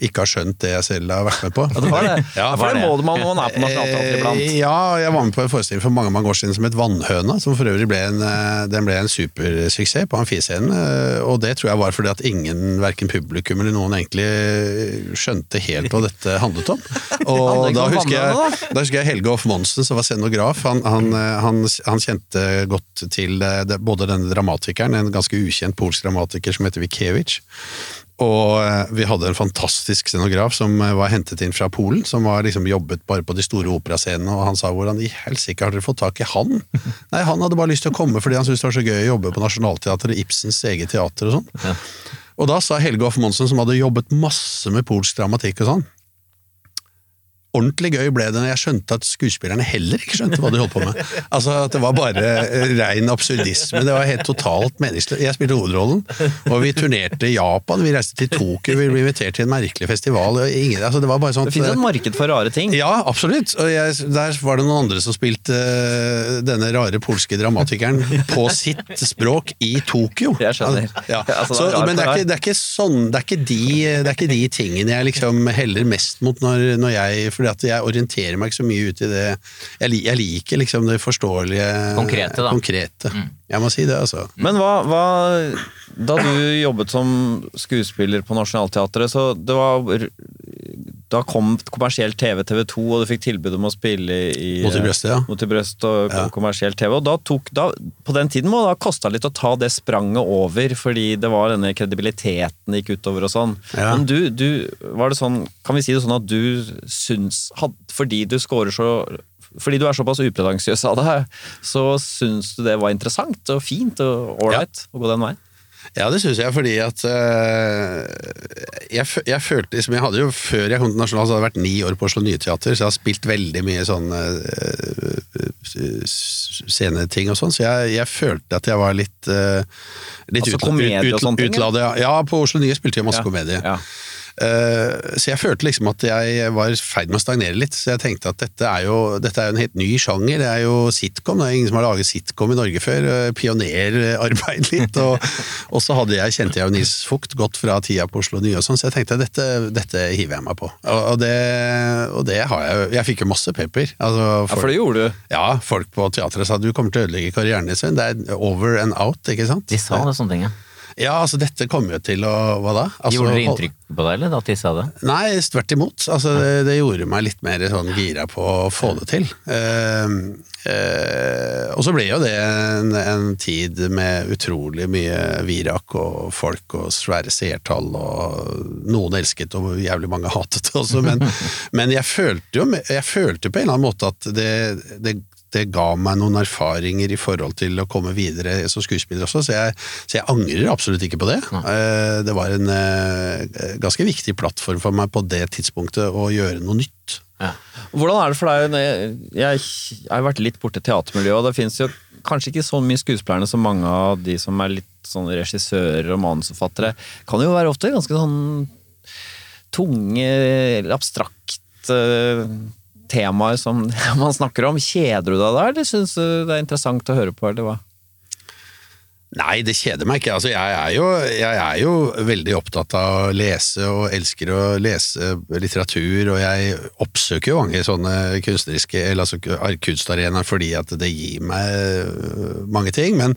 ikke har skjønt det jeg selv har vært med på. Ja, det var det. Ja, for det må man når man er på Nationaltheatret iblant. Eh, Ja, jeg var med på en forestilling for mange mange år siden som het Vannhøna, som for øvrig ble en, eh, den ble en supersuksess på Amfiscenen. eh, Og det tror jeg var fordi at ingen, verken publikum eller noen egentlig skjønte helt hva dette handlet om. Og da husker, jeg, da husker jeg Helge Hoff Monsen, som var scenograf. Han, han, eh, han, han kjente godt til eh, det, både denne dramatikeren, en ganske ukjent polsk dramatiker som heter Wikiewicz. Og eh, vi hadde en fantastisk scenograf som eh, var hentet inn fra Polen, som var liksom jobbet bare på de store operascenene, og han sa hvordan i helsike har dere fått tak i han? Nei, han hadde bare lyst til å komme fordi han syntes det var så gøy å jobbe på Nationaltheatret, Ibsens eget teater og sånn. Og da sa Helge Hoff Monsen, som hadde jobbet masse med polsk dramatikk og sånn, Ordentlig gøy ble det når jeg skjønte at skuespillerne heller ikke skjønte hva de holdt på med. Altså at Det var bare rein absurdisme. Det var helt totalt meningsløst. Jeg spilte hovedrollen, og vi turnerte i Japan, vi reiste til Tokyo, vi ble invitert til en merkelig festival. Ingen, altså det var bare sånn Det finnes et marked for rare ting. ja, absolutt. Og jeg, der var det noen andre som spilte øh, denne rare polske dramatikeren på sitt språk i Tokyo. Jeg skjønner. Ja. Altså, Så, men det er, ikke, det er ikke sånn Det er ikke de, det er ikke de tingene jeg liksom heller mest mot når, når jeg Fordi at jeg orienterer meg ikke så mye ut i det Jeg, jeg liker liksom det forståelige Konkrete, da. konkrete. Jeg må si det, altså. Men hva, hva Da du jobbet som skuespiller på Nationaltheatret, så det var Da kom kommersiell TV, TV 2, og du fikk tilbud om å spille i Mot i brøstet, ja. Mot i brøst og Ja. kommersiell TV. Og da tok da, På den tiden må det ha kosta litt å ta det spranget over, fordi det var denne kredibiliteten gikk utover og sånn. Ja. Men du, du, var det sånn Kan vi si det sånn at du syns Fordi du scorer så fordi du er såpass upretensiøs av deg, så syns du det var interessant og fint og ålreit å gå den veien? Ja, det syns jeg, fordi at øh, jeg, jeg følte liksom Jeg hadde jo, før jeg kom til Nasjonal, så hadde jeg vært ni år på Oslo Nye Teater, så jeg har spilt veldig mye sånne øh, sceneting og sånn, så jeg, jeg følte at jeg var litt øh, Litt Altså utla- ut, ut- utladet, ja. ja, på Oslo Nye spilte jeg masse Ja, komedie. ja. Eh, så jeg følte liksom at jeg var i ferd med å stagnere litt, så jeg tenkte at dette er jo, dette er en helt ny sjanger. Det er jo sitcom, det er ingen som har laget sitcom i Norge før. eh, Pionerarbeid litt. Og, og så hadde jeg, kjente jeg jo Nils Fugt godt fra tida på Oslo Nye og sånn, så jeg tenkte dette, dette hiver jeg meg på. Og, og, det, og det har jeg jo. Jeg fikk jo masse pepper. Altså, Ja, for det gjorde du. ja, folk på teatret sa du kommer til å ødelegge karrieren din, Sven. Det er over and out, ikke sant? De sa det sånne ting, ja. Ja, altså dette kommer jo til å Hva da? Altså, Gjorde det inntrykk på deg, eller? At de sa det? Nei, tvert imot. Altså, det, det gjorde meg litt mer sånn gira på å få det til. Eh, eh, og så ble jo det en, en tid med utrolig mye virak og folk og svære seertall, og noen elsket og jævlig mange hatet også, men, men jeg følte jo jeg følte på en eller annen måte at det, det det ga meg noen erfaringer i forhold til å komme videre som skuespiller også, så jeg, så jeg angrer absolutt ikke på det. Eh, Det var en eh, ganske viktig plattform for meg på det tidspunktet å gjøre noe nytt. Ja. Hvordan er det for deg? Jeg, jeg har vært litt borte i teatermiljøet, og det finnes jo kanskje ikke så mye skuespillerne som mange av de som er litt sånn regissører og manusforfattere, kan jo være ofte ganske sånn tunge, eller abstrakte temaer som man snakker om. Kjeder du deg da, eller syns du det er interessant å høre på, eller hva? Nei, det kjeder meg ikke. Altså, jeg, er jo, jeg er jo veldig opptatt av å lese og elsker å lese litteratur, og jeg oppsøker jo mange sånne kunstneriske eller altså kunstarenaer fordi at det gir meg øh, mange ting, men,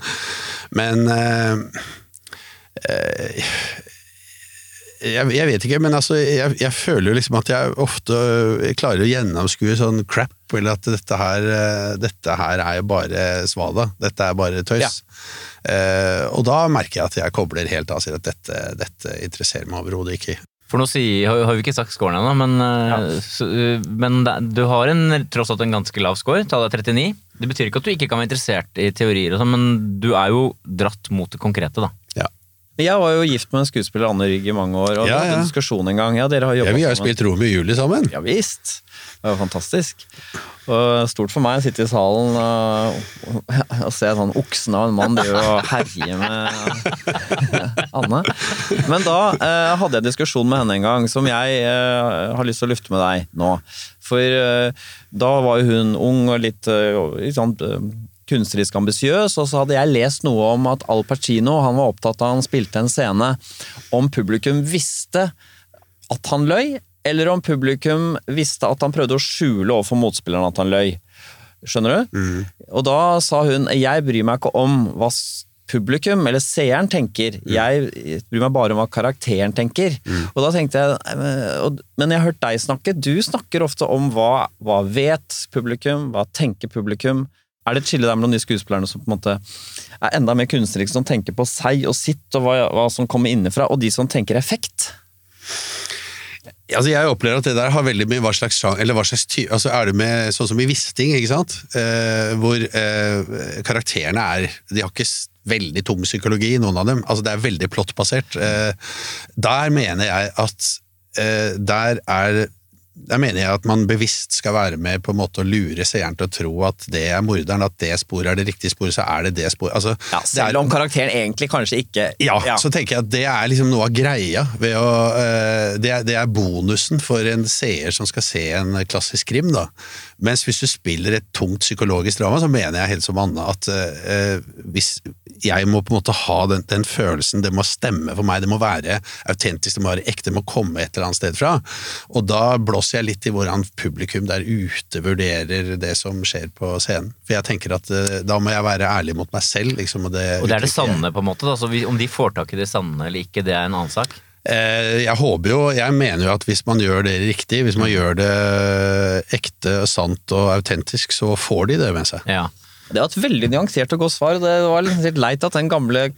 men øh, øh, jeg, jeg, vet ikke, men altså, jeg, jeg, føler jo liksom at jeg ofte klarer å gjennomskue sånn crap, eller at dette her, dette her er jo bare svada. Dette er bare tøys. Ja. Eh, og da merker jeg at jeg kobler helt av og sier at dette, dette interesserer meg overhodet ikke. For nå sier, har, har vi ikke sagt scoren ennå, men, ja. så, men du har en, tross alt en ganske lav score. Tallet er 39. Det betyr ikke at du ikke kan være interessert i teorier, og sånt, men du er jo dratt mot det konkrete. da. Jeg var jo gift med en skuespiller Anne Rygg i mange år, og ja, ja. en diskusjon en gang. Ja, dere har ja, Vi har jo spilt Romeo og Julie sammen. Ja visst. Det var fantastisk. Og stort for meg å sitte i salen og, og se sånn oksen av en mann drive og herje med Anne. Men da eh, hadde jeg diskusjon med henne en gang som jeg eh, har lyst til å lufte med deg nå. For eh, da var jo hun ung og litt, litt sånn eh, kunstnerisk ambisiøs, og så hadde jeg lest noe om at Al Pacino han var opptatt av han spilte en scene om publikum visste at han løy, eller om publikum visste at han prøvde å skjule overfor motspilleren at han løy. Skjønner du? Mm. Og da sa hun jeg bryr meg ikke om hva publikum eller seeren tenker, mm. jeg bryr meg bare om hva karakteren tenker. Mm. Og da tenkte jeg, Men jeg har hørt deg snakke, du snakker ofte om hva, hva vet publikum, hva tenker publikum. Er det et skille der mellom de skuespillerne som på en måte er enda mer kunstneriske, som tenker på seg og sitt og hva, hva som kommer innenfra, og de som tenker effekt? Altså jeg opplever at det der har veldig mye hva slags eller hva slags ty altså Er det med sånn som i Wisting, ikke sant? Eh, hvor eh, karakterene er De har ikke veldig tung psykologi, noen av dem. Altså Det er veldig plottbasert. Eh, der mener jeg at eh, der er der mener jeg at man bevisst skal være med på en måte å lure seeren til å tro at det er morderen, at det sporet er det riktige sporet, så er det det sporet. Altså, ja, selv om karakteren egentlig kanskje ikke ja, ja, så tenker jeg at det er liksom noe av greia. Ved å, uh, det, er, det, er, bonusen for en seer som skal se en klassisk krim. da. Mens hvis du spiller et tungt psykologisk drama, så mener jeg helt som Anne at uh, hvis jeg må på en måte ha den, den, følelsen, det må stemme for meg, det må være autentisk, det må være ekte, det må komme et eller annet sted fra. Og da blåser jeg litt i hvordan publikum der ute vurderer det som skjer på scenen. For jeg tenker at uh, da må jeg være ærlig mot meg selv. Liksom, og, det, og det er det sanne, på en måte? Da. Så om de får tak i det sanne eller ikke, det er en annen sak? Eh, jeg håper jo, jeg mener jo at hvis man gjør det riktig, hvis man gjør det ekte, sant og autentisk, så får de det med seg. Ja. Det var et veldig nyansert og godt svar. Det var litt leit at den gamle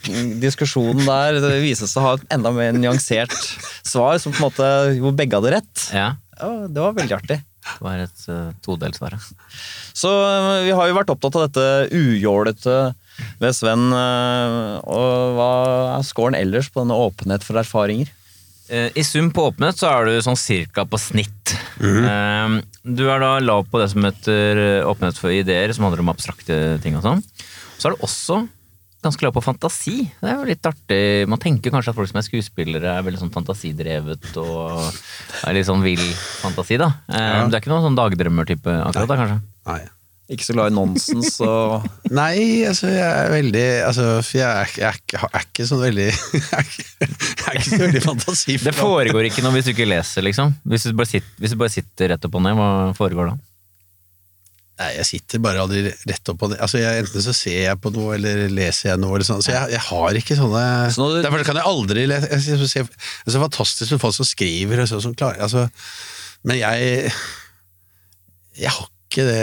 diskusjonen der det vises å ha et enda mer nyansert svar, som på en måte, hvor begge hadde rett. Ja. Ja det var veldig artig. Det var et uh, todelt svar. Så uh, vi har jo vært opptatt av dette ujålete ved Sven. Uh, og hva er scoren ellers på denne åpenhet for erfaringer? Eh, I sum på åpenhet så er du sånn cirka på snitt. Mm. Du er da lav på det som heter eh, åpenhet for ideer, som handler om abstrakte ting og sånn. Så er du også ganske glad på fantasi. Det er jo litt artig. Man tenker kanskje at folk som er skuespillere er veldig sånn fantasidrevet og er litt sånn vill fantasi, da. Ja. Det er ikke noen sånn dagdrømmer-type akkurat da, kanskje? Nei. Ikke så glad i nonsens og Nei, altså jeg er veldig altså, jeg, er, jeg, er, jeg, er, ikke sånn veldig Jeg er ikke, jeg er ikke så veldig fantasifull. Det foregår ikke noe hvis du ikke leser, liksom? Hvis du bare sitter, hvis du bare sitter rett opp og ned, hva foregår da? Nei, jeg sitter bare aldri rett opp på det. Altså, jeg, enten så ser jeg på noe, eller leser jeg noe, eller sånn. Så jeg, jeg har ikke sånne så du... Derfor kan jeg aldri lese jeg, jeg, jeg, Det er så fantastisk med folk som skriver og så, som klarer altså, Men jeg Jeg har ikke det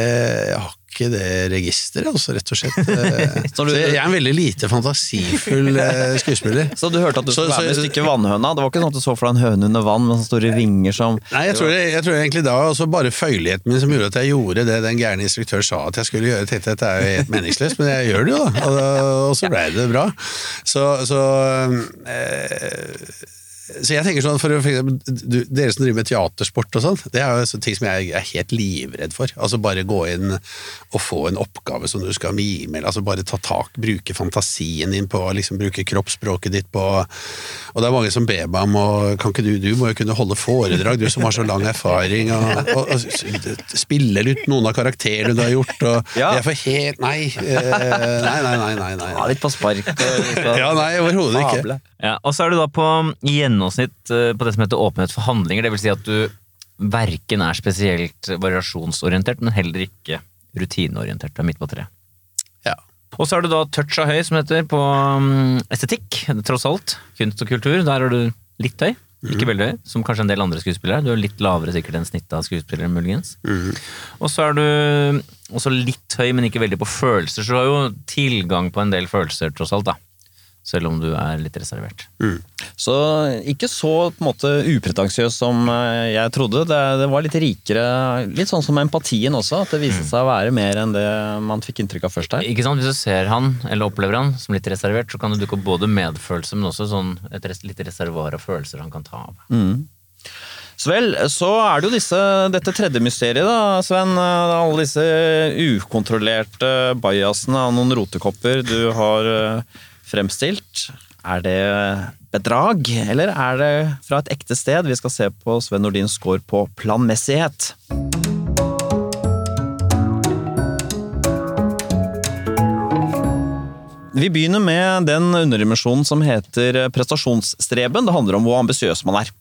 Jeg har ikke det registeret, altså, rett og slett. så jeg er en veldig lite fantasifull eh, skuespiller. Så du hørte at du skulle være med i stykket Vannhøna? Det var ikke sånn at du så for deg en høne under vann med sånne store vinger som Nei, jeg tror, jeg, jeg tror egentlig da også bare føyeligheten min som gjorde at jeg gjorde det den gærne instruktør sa at jeg skulle gjøre. Jeg tenkte at det er jo helt meningsløst, men jeg gjør det jo, da. Og, og så blei det bra. Så, så øh, så jeg tenker sånn, for, for eksempel, du, Dere som driver med teatersport og sånn, det er jo ting som jeg er helt livredd for. Altså Bare gå inn og få en oppgave som du skal mime, eller altså bare ta tak, bruke fantasien din på liksom bruke kroppsspråket ditt på Og det er mange som ber meg om og Kan ikke du Du må jo kunne holde foredrag, du som har så lang erfaring, og, og, og spille ut noen av karakterene du har gjort, og Ja. jeg får helt Nei. eh, Nei, nei, nei. nei, nei, Ja, litt på spark. og Ja, nei, overhodet ikke. Ja, og så er du da på gjennomsnitt eh, på det som heter åpenhet for handlinger. Det vil si at du verken er spesielt variasjonsorientert, men heller ikke rutineorientert. Du er midt på treet. Ja. Og så er du da touch av høy, som heter, på mm, estetikk, tross alt. Kunst og kultur. Der er du litt høy. Ikke veldig høy, som kanskje en del andre skuespillere. Du er litt lavere sikkert enn snittet av skuespillere, muligens. Og så er du også litt høy, men ikke veldig på følelser, så du har jo tilgang på en del følelser, tross alt, da. Selv om du er litt reservert. Så ikke så på en måte upretensiøs som eh, jeg trodde. Det, det var litt rikere, litt sånn som empatien også. At det viste seg å være mer enn det man fikk inntrykk av først her. Ikke sant? Hvis du ser han, eller opplever han, som litt reservert, så kan det dukke opp både medfølelse, men også sånn et lite reservoar av følelser han kan ta av. Så vel, så er det jo disse, dette tredje mysteriet, da, Sven. Eh, Alle disse ukontrollerte bajasene av noen rotekopper du har eh, fremstilt. Er det bedrag, eller er det fra et ekte sted? Vi skal se på Sven Nordins score på planmessighet. Vi begynner med den underdimensjonen som heter prestasjonsstreben. Det handler om hvor ambisiøs man er.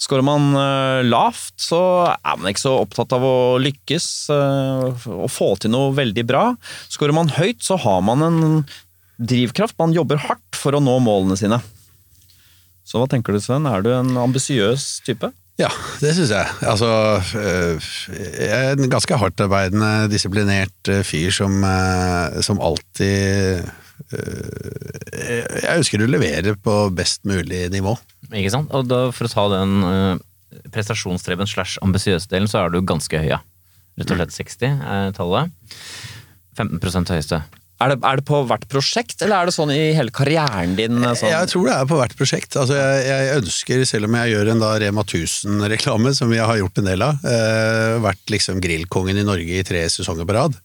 Skårer man eh, lavt, så er man ikke så opptatt av å lykkes eh, og få til noe veldig bra. Skårer man høyt, så har man en drivkraft. Man jobber hardt for å nå målene sine. Så hva tenker du, Sven? Er du en ambisiøs type? Ja, det syns jeg. Altså, øh, jeg er en ganske hardtarbeidende, disiplinert øh, fyr som, øh, som alltid Jeg ønsker å levere på best mulig nivå. Ikke sant? Og da, for å ta den uh, slash ambisiøse delen, så er du ganske høy, ja. Rett og slett 60 er tallet. 15% høyeste. Er det, er det på hvert prosjekt, eller er det sånn i hele karrieren din? Sånn? Jeg tror det er på hvert prosjekt. Altså, jeg, jeg ønsker, selv om jeg gjør en da Rema 1000-reklame, som jeg har gjort en del av, eh, vært liksom grillkongen i Norge i tre sesonger på rad,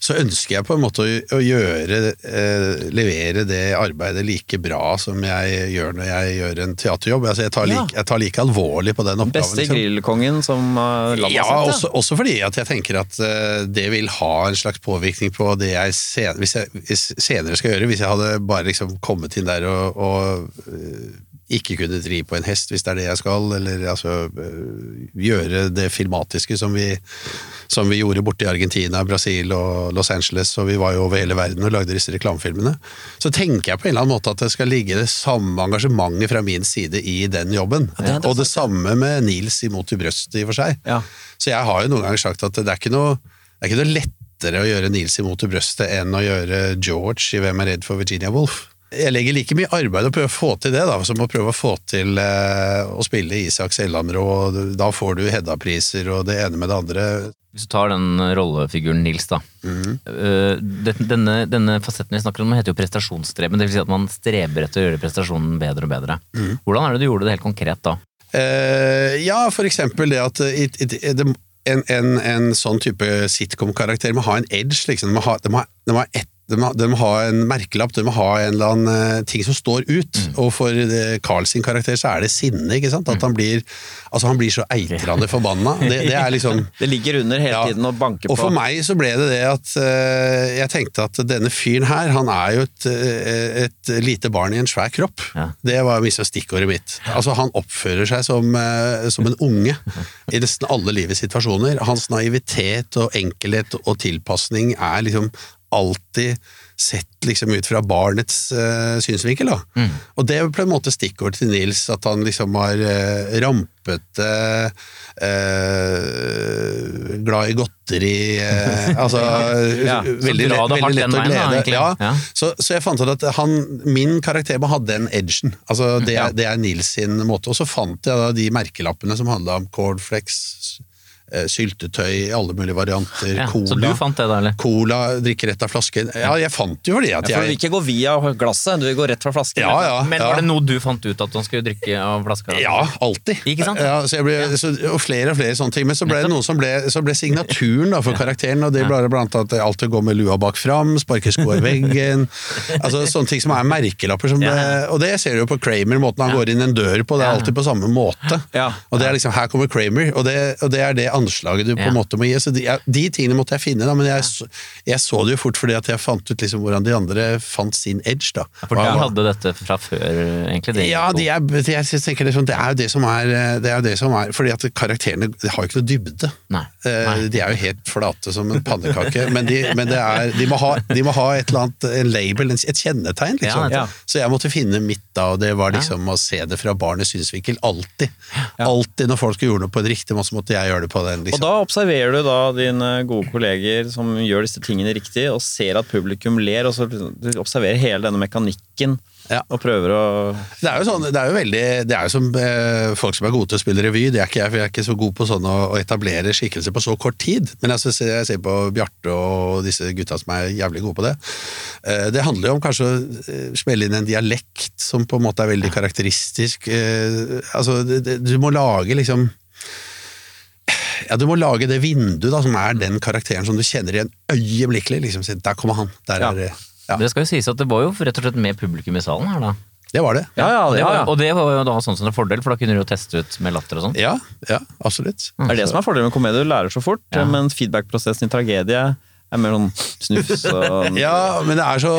så ønsker jeg på en måte å, å gjøre, eh, levere det arbeidet like bra som jeg gjør når jeg gjør en teaterjobb. Altså, jeg, tar like, jeg tar like alvorlig på den oppgaven. Beste liksom. grillkongen som uh, landet Ja, har Ja, også, også fordi at jeg tenker at eh, det vil ha en slags påvirkning på det jeg, sen, hvis jeg hvis senere skal gjøre. Hvis jeg hadde bare liksom kommet inn der og, og eh, ikke kunne ri på en hest, hvis det er det jeg skal, eller altså eh, gjøre det filmatiske som vi, som vi gjorde borte i Argentina, Brasil og Los Angeles, og vi var jo over hele verden og lagde disse reklamefilmene. Så tenker jeg på en eller annen måte at det skal ligge det samme engasjementet fra min side i den jobben. det det og det samme med Nils imot i brøstet i og for seg. Ja. Så jeg har jo noen ganger sagt at det er ikke noe, det er ikke noe lettere å gjøre Nils imot i brøstet enn å gjøre George i Hvem er redd for Virginia Woolf. Jeg legger like mye arbeid å prøve å få til det, da, som å prøve å få til eh, å spille Isak Selhammer, og da får du Hedda-priser og det ene med det andre. Hvis du tar den rollefiguren Nils, da. Mm. den- denne, denne fasetten vi snakker om, heter jo prestasjonsstreben. Det vil si at man streber etter å gjøre prestasjonen bedre og bedre. Hvordan er det du gjorde det helt konkret da? Eh, ja, for eksempel det at it, it, it, en, en, en sånn type sitcom-karakter må ha en edge, liksom. De må ha, de må ha, de må ha ett de de må ha en merkelapp, de må ha en eller annen eh, ting som står ut. Og for eh, Carl sin karakter så er det sinne. ikke sant? At han blir altså han blir så eitrende forbanna. Det, det er liksom Det ligger under hele Ja. tiden og banker og for meg så ble det det at uh, jeg tenkte at denne fyren her, han er jo et, et lite barn i en svær kropp. Ja. Det var liksom stikkordet mitt. Altså Han oppfører seg som, uh, som en unge i nesten alle livets situasjoner. Hans naivitet og enkelhet og tilpasning er liksom alltid sett liksom ut fra barnets uh, synsvinkel. da. Og det er på en måte stikkord til Nils, at han liksom var uh, rampete, uh, glad i godteri eh, Altså Ja, veldig, lett, veldig lett å da, glede. egentlig. ja. Ja. Så, så jeg fant ut at han, min karakter må ha den edgen. Altså det, det er Nils sin måte. Og så fant jeg da de merkelappene som handla om cornflakes, eh, syltetøy i alle mulige varianter, Ja, cola. så du fant det da, eller? Cola, drikke rett av flasken. Ja, jeg fant jo fordi at Ja, for du vil jeg ikke gå via glasset, du vil gå rett fra flasken. Ja, ja. Men ja. var det noe du fant ut at man skulle drikke av flaska? Ja, alltid. Ikke sant? Ja, så jeg ble, så, og flere og flere sånne ting. Men så ble det noe som ble, så ble signaturen da, for karakteren, og det ble blant annet at jeg alltid går med lua bak fram, sparker skoa i veggen. altså Sånne ting som er merkelapper. Som ble, og det ser du jo på Kramer, måten han går inn en dør på. Det er alltid på samme måte. Og det er liksom, her kommer Kramer, og det, og det er det anslaget du på en måte må gi. Så de, ja, de tingene måtte jeg finne, da, men jeg, jeg så det jo fort fordi at jeg fant ut liksom hvordan de andre fant sin edge. da. For de hadde dette fra før, egentlig? Det ja, de er, jeg synes- tenker liksom, det er jo det som er, det er, det som er Fordi at karakterene de har jo ikke noe dybde. Nei. Eh, Nei. De er jo helt flate som en pannekake, men, de, men det er, de, må ha, de må ha et eller annet en label, et kjennetegn. liksom. Ja. Så jeg måtte finne mitt da, og det var liksom å se det fra barnets synsvinkel. Alltid. Alltid når folk gjorde noe på en riktig måte, så måtte jeg gjøre det på den. Og liksom. da observerer du da dine gode kolleger som gjør disse tingene riktig, og ser at publikum ler, og så du observerer hele denne mekanikken, Ja. og prøver å Det er jo sånn, det er jo veldig Det er jo som eh, folk som er gode til å spille revy. Det er ikke jeg, for jeg er ikke så god på sånn å, å etablere skikkelser på så kort tid. Men jeg, synes, jeg ser på Bjarte og disse gutta som er jævlig gode på det. Eh, det handler jo om kanskje å eh, smelle inn en dialekt som på en måte er veldig karakteristisk. Eh, altså, det, det, du må lage liksom ja, Du må lage det vinduet da, som er den karakteren som du kjenner igjen øyeblikkelig. Liksom, der kommer han. Der Ja. er det. Ja, Det skal jo sies at det var jo rett og slett med publikum i salen her, da. det var det. Ja, ja, Det ja, var, ja. Og det var jo da sånn som en fordel, for da kunne du jo teste ut med latter og sånn. Ja, ja absolutt. Det er det som er fordelen med komedie, du lærer så fort, Ja. men feedback-prosessen i tragedie er mer sånn snufs og Ja, men det er så,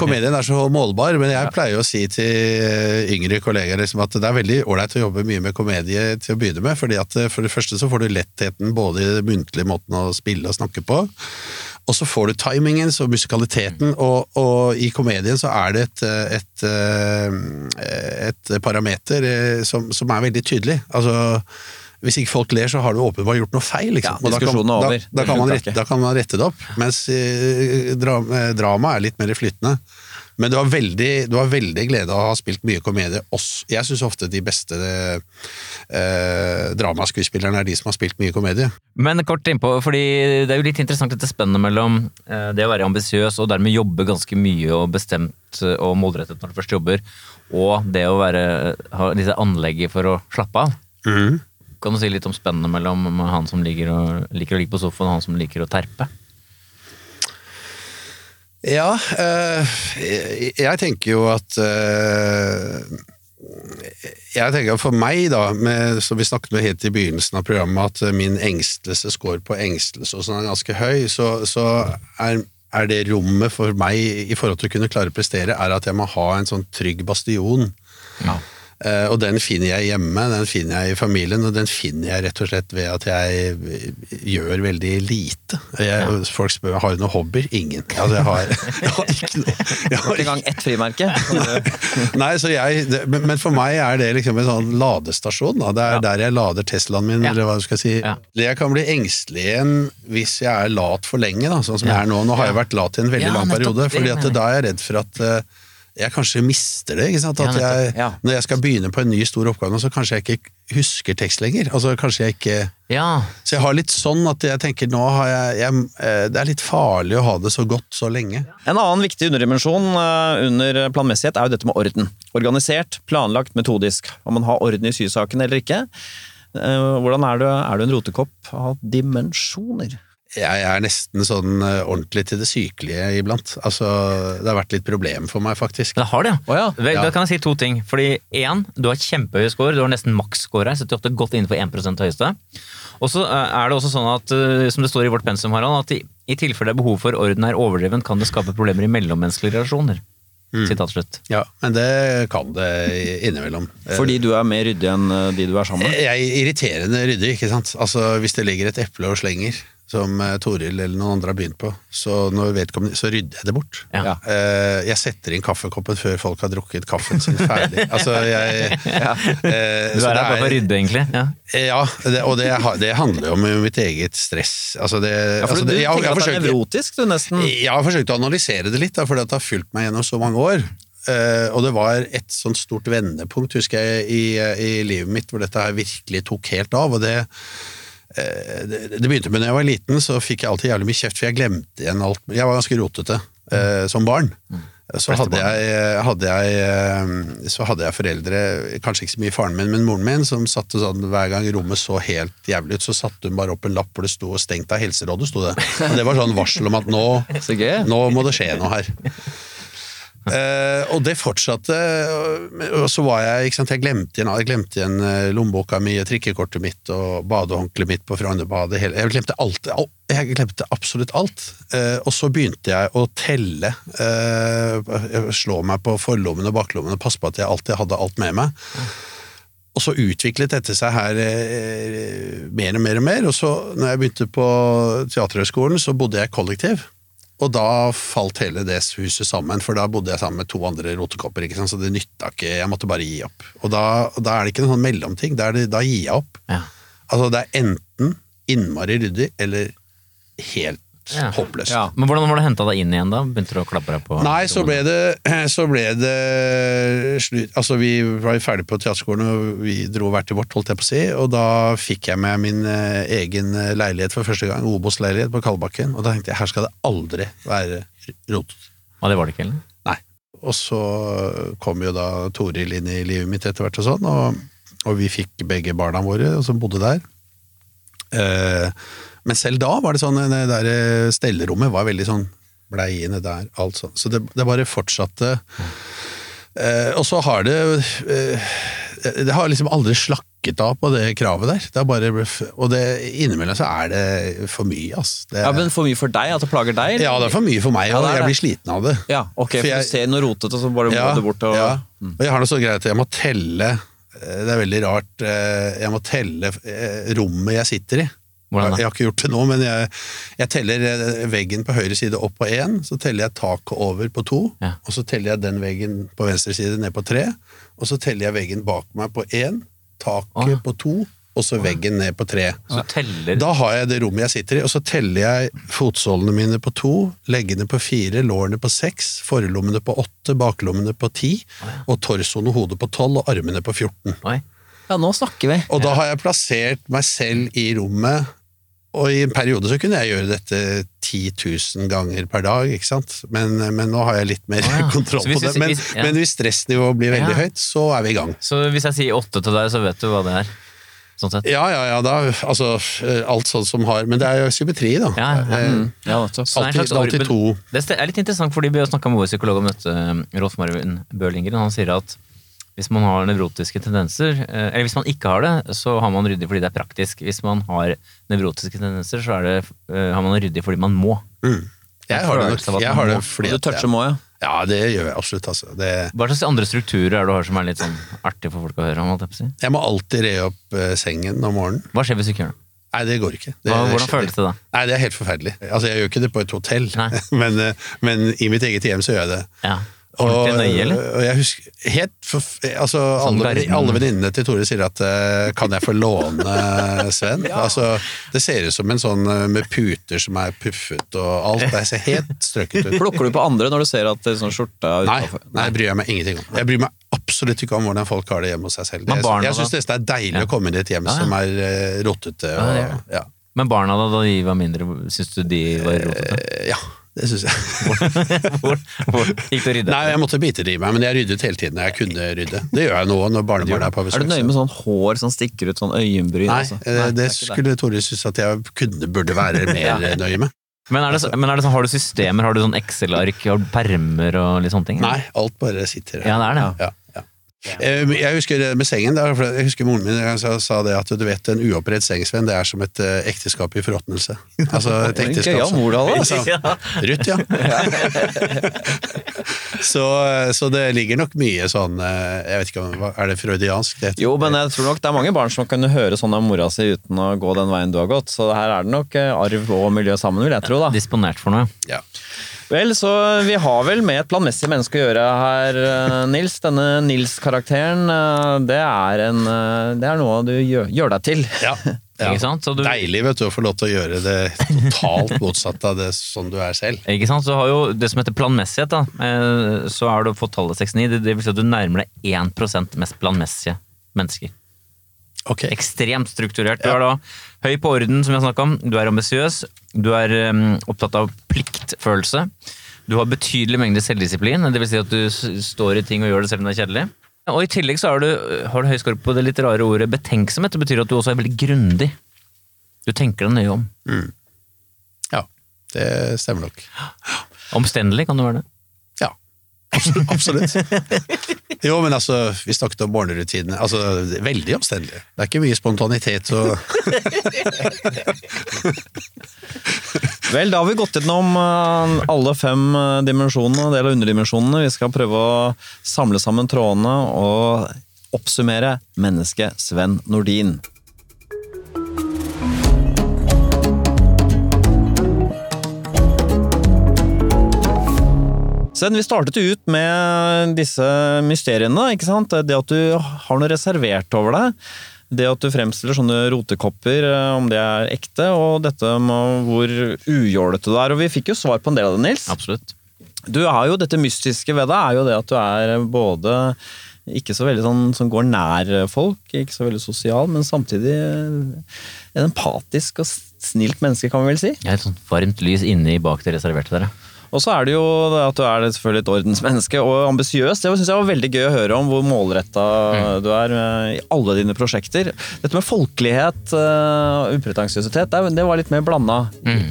komedien er så målbar, men jeg pleier å si til eh, yngre kollegaer liksom at det er veldig ålreit å jobbe mye med komedie til å begynne med, fordi at eh, for det første så får du lettheten både i den muntlige måten å spille og snakke på, og så får du timingen og musikaliteten, og, og i komedien så er det et, eh, et, et parameter som, som er veldig tydelig. Altså hvis ikke folk ler, så har du åpenbart gjort noe feil. Liksom. Ja, da kan- diskusjonen er over. Da, da, kan man rette, da kan man rette det opp, mens eh, dra, eh, drama er litt mer flytende. Men du har veldig, du har veldig glede av å ha spilt mye komedie. Også. Jeg syns ofte de beste eh, dramaskuespillerne er de som har spilt mye komedie. Men kort innpå, fordi det er jo litt interessant dette spennet mellom eh, det å være ambisiøs og dermed jobbe ganske mye og bestemt og målrettet når du først jobber, og det å være, ha disse anlegget for å slappe av. Kan du si litt om spennet mellom han som liker, og, liker å ligge på sofaen og han som liker å terpe? Ja, øh, jeg, jeg tenker jo at øh, Jeg tenker for meg, da, med, som vi snakket med helt i begynnelsen av programmet, at min engstelse engstelsescore på engstelse og sånn er ganske høy, så, så er, er det rommet for meg i forhold til å kunne klare å prestere, er at jeg må ha en sånn trygg bastion. Eh, og den finner jeg hjemme, den finner jeg i familien, og den finner jeg rett og slett ved at jeg eh, gjør veldig lite. Jeg, Folk spør har du noen hobbyer. Ingen. Altså, jeg har, jeg har ikke noe. Jeg Ikke har engang ett frimerke. Nei, så jeg, det, men, for meg er det liksom en sånn ladestasjon. Da. Det er Ja. der jeg lader Teslaen min, Ja. eller hva du skal si. Ja. Jeg kan bli engstelig igjen hvis jeg er lat for lenge, da, sånn som jeg er nå. Nå har jeg vært lat i en veldig lang periode, for da er jeg redd for at eh, jeg kanskje mister det. ikke sant? At jeg, Når jeg skal begynne på en ny stor oppgave, så kanskje jeg ikke husker tekst lenger. Altså kanskje jeg ikke... Ja, Så jeg har litt sånn at jeg tenker nå har jeg, jeg eh, Det er litt farlig å ha det så godt så lenge. En annen viktig underdimensjon eh, under planmessighet er jo dette med orden. Organisert, planlagt, metodisk. Om man har orden i sysaken eller ikke. Eh, Hvordan er du, er du en rotekopp av dimensjoner? Jeg er nesten sånn eh, ordentlig til det sykelige iblant. Altså, det har vært litt problem for meg, faktisk. det har det, ja. Vel, Ja. Da kan jeg si to ting. Fordi én, du har kjempehøy score. Du har nesten maksscore her. 78 godt innenfor 1% høyeste. Og så eh, er det også sånn at, eh, som det står i vårt pensum, Harald, at i, i tilfelle det er behov for orden er overdreven, kan det skape problemer i mellommenneskelige relasjoner. Mm. slutt. Ja, men det kan det innimellom. Fordi du er mer ryddig enn de du er sammen med? Jeg er irriterende ryddig, ikke sant. Altså, hvis det ligger et eple og slenger, som eh, Toril eller noen andre har begynt på, så, når vedkommende, så rydder jeg det bort. Ja. Eh, jeg setter inn kaffekoppen før folk har drukket kaffen sin ferdig. altså, jeg, eh, Du er her bare for å rydde, egentlig. Ja. Ja, det, og det, det handler jo om mitt eget stress. Altså det, Ja, for altså du det, jeg, tenker jeg, har at det er nevrotisk, du nesten. jeg har forsøkt å analysere det litt, da, fordi det har fulgt meg gjennom så mange år. Uh, og det var et sånt stort vendepunkt, husker jeg, i, i livet mitt, hvor dette her virkelig tok helt av. og det det, det begynte med da jeg var liten, så fikk jeg alltid jævlig mye kjeft, for jeg glemte igjen alt. Jeg var ganske rotete eh, som barn. Så hadde, jeg, hadde jeg, eh, så hadde jeg foreldre, kanskje ikke så mye faren min, men moren min, som satte sånn hver gang rommet så helt jævlig ut, så satte hun bare opp en lapp hvor det sto 'stengt av Helserådet', sto det. Og det var sånn varsel om at nå, nå må det skje noe her. Eh, og det fortsatte, og så var jeg ikke sant, Jeg glemte igjen, jeg glemte igjen eh, lommeboka mi, trikkekortet mitt og badehåndkleet mitt på Frognerbadet. Jeg glemte alt. al- Jeg glemte absolutt alt. Eh, og så begynte jeg å telle. Eh, slå meg på forlommen og baklommen og passe på at jeg alltid hadde alt med meg. Og så utviklet dette seg her eh, mer og mer og mer. Og så når jeg begynte på Teaterhøgskolen, så bodde jeg kollektiv. Og da falt hele det huset sammen, for da bodde jeg sammen med to andre rotekopper. ikke sant? Så det nytta ikke, jeg måtte bare gi opp. Og da, da er det ikke noen sånn mellomting, da, er det, da gir jeg opp. Ja. Altså det er enten innmari ryddig, eller helt Ja. håpløst. Ja. Men hvordan var det henta deg inn igjen, da? Begynte du å klappe deg på Nei, så ble det, så ble det slutt Altså, vi var ferdig på teaterskolen, og vi dro hvert til vårt, holdt jeg på å si, og da fikk jeg med min eh, egen leilighet for første gang, Obos-leilighet på Kalbakken, og da tenkte jeg her skal det aldri være rot. Og det var det ikke, eller? Nei. Og så kom jo da Toril inn i livet mitt etter hvert og sånn, og, og vi fikk begge barna våre som bodde der. Eh, men selv da var det sånn, det der stellerommet var veldig sånn bleiene der, alt sånn. Så det, det bare fortsatte. Eh, og så har det eh, Det har liksom aldri slakket av på det kravet der. Det er bare, og det, innimellom så er det for mye, ass. Det, Ja, men For mye for deg? At det plager deg? eller? ja, det er for mye for meg, Ja, og det jeg blir sliten av det. Ja, ok, For for jeg- du ser noe rotete, så bare må du bort og ja. Og jeg har noe så greit, jeg må telle eh, Det er veldig rart. eh, Jeg må telle eh, rommet jeg sitter i. Hvordan da? Jeg har ikke gjort det nå, men jeg, jeg teller eh, veggen på høyre side opp på én, så teller jeg taket over på to, Ja. og så teller jeg den veggen på venstre side ned på tre, og så teller jeg veggen bak meg på én, taket Å, på to, og så veggen ned på tre. Så teller Da har jeg det rommet jeg sitter i, og så teller jeg fotsålene mine på to, leggene på fire, lårene på seks, forlommene på åtte, baklommene på ti, og torsoen og hodet på tolv, og armene på 14. Oi. Ja, nå snakker vi. Og da har jeg plassert meg selv i rommet, og i en periode så kunne jeg gjøre dette 10 000 ganger per dag, ikke sant? Men, men nå har jeg litt mer Å ja. kontroll på det. Men, hvis- ja. men hvis stressnivået blir veldig Ja. høyt, så er vi i gang. Så hvis jeg sier åtte til deg, så vet du hva det er? Sånn sett. Ja, ja, ja, da, altså eh, alt sånt som har Men det er jo symmetri, da. Ja, ja. Eh, Mm. Alltid, slags alltid to. Det er litt interessant, fordi vi har snakka med vår psykolog om dette, eh, Rolf Marvin Bøhlinger. Han sier at hvis man har nevrotiske tendenser, eh, eller hvis man ikke har det, så har man ryddig fordi det er praktisk. Hvis man har nevrotiske tendenser, så er det, eh, har man ryddig fordi man må. Mm. Jeg har det nok. Jeg har det fordi du toucher må, ja. Ja, det gjør jeg absolutt. Altså. Det, Hva slags andre strukturer er det du har som er litt sånn artig for folk å høre om? jeg jeg må alltid re opp eh, sengen om morgenen. Hva skjer hvis du ikke gjør det? Nei, det går ikke. Det, hvordan føles det da? Nei, det er helt forferdelig. Altså, Jeg gjør ikke det på et hotell, men, men i mitt eget hjem så gjør jeg det. Ja. Ordentlig nøye, eller? og jeg husker helt for, altså, Sånn alle, alle venninnene til Tore sier at eh, kan jeg få låne Sven? altså, det ser ut som en sånn eh, med puter som er puffet og alt. Det ser helt strøket ut. Plukker du på andre når du ser at det er sånn skjorte er Nei, utenfor? nei, det bryr jeg meg ingenting om. Jeg bryr meg absolutt ikke om hvordan folk har det hjemme hos seg selv. Men Jeg, barna jeg syns det er deilig Ja. å komme inn i et hjem Ja, ja. som er eh, rotete. Ja, Og, ja. Men barna da, da de var mindre, syns du de var rotete? Eh, ja, det syns jeg. Hvor, hvor gikk du og ryddet? Nei, jeg måtte bite det i meg, men jeg ryddet hele tiden jeg kunne rydde. Det gjør jeg nå når barnebarnet er på besøk. Er du nøye med sånn hår som stikker ut, sånn øyenbryn? Nei, altså? eh, det er skulle Tore synes at jeg kunne, burde være mer ja. nøye med. Men, det, men det sånn, har du systemer, har du sånn Excel-ark, du permer og litt sånne ting? Nei, alt bare sitter Ja, det er det. Ja, ja. Eh, Jeg husker med sengen, da, for jeg husker moren min jeg sa, sa det at du vet, en uoppredd sengsvenn det er som et eh, ekteskap i forråtnelse. Altså et ekteskap ja, som- mor, da, Ja, Ja. Ruth, ja. så, så det ligger nok mye sånn eh, Jeg vet ikke om Er det freudiansk? Det? Jo, men jeg tror nok det er mange barn som kan høre sånn av mora si uten å gå den veien du har gått, så her er det nok eh, arv og miljø sammen, vil jeg tro, da. Disponert for noe. Ja. Vel, så vi har vel med et planmessig menneske å gjøre her, eh, Nils. Denne Nils-karakteren, eh, det er eh, Det er noe du gjør, gjør deg til. Ja. ja. Ikke sant? Så du, Deilig vet du, å få lov til å gjøre det totalt motsatt av det sånn du er selv. ikke sant? Så har jo det som heter planmessighet, da. Så har du fått tallet 69. Det, vil si at du nærmer deg 1% mest planmessige mennesker. Ok. Ekstremt strukturert. Du er da høy på orden, som vi har snakka om. Du er ambisiøs. Du er um, opptatt av pliktfølelse. Du har betydelig mengde selvdisiplin, det vil si at du står i ting og gjør det selv om det er kjedelig. Og i tillegg så har du, har du høy score på det litt rare ordet betenksomhet. Det betyr at du også er veldig grundig. Du tenker deg nøye om. Ja, det stemmer nok. Omstendelig kan du være det. Absolutt. Jo, men altså, vi snakket om morgenrutinene. Altså, veldig omstendelig. Det er ikke mye spontanitet og Vel, da har vi gått gjennom eh, alle fem eh, dimensjonene, del av underdimensjonene. Vi skal prøve å samle sammen trådene og oppsummere mennesket Sven Nordin. Sven, vi startet jo ut med disse mysteriene. ikke sant? Det at du har noe reservert over deg. Det at du fremstiller sånne rotekopper, eh, om det er ekte, og dette med hvor ujålete du er. Og vi fikk jo svar på en del av det, Nils. Absolutt. Du er jo, Dette mystiske ved deg er jo det at du er både ikke så veldig sånn som går nær folk, ikke så veldig sosial, men samtidig en empatisk og snilt menneske, kan vi vel si. Jeg er et sånt varmt lys inne i bak det reserverte der. ja. Og så er det jo at du er selvfølgelig et ordensmenneske og ambisiøs. Det syns jeg var veldig gøy å høre om hvor målretta du er eh, i alle dine prosjekter. Dette med folkelighet og upretensiøsitet, det det var litt mer blanda.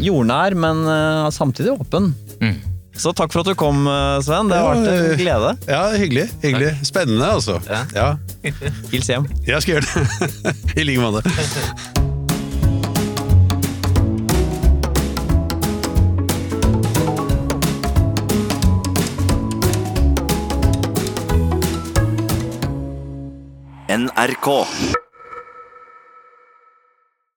Jordnær, men eh, samtidig åpen. Mm. Så takk for at du kom, eh, Sven. Det har vært en glede. Ja, hyggelig. hyggelig. Spennende, altså. Ja. Ja, Hils hjem. jeg skal gjøre det. I like måte. NRK.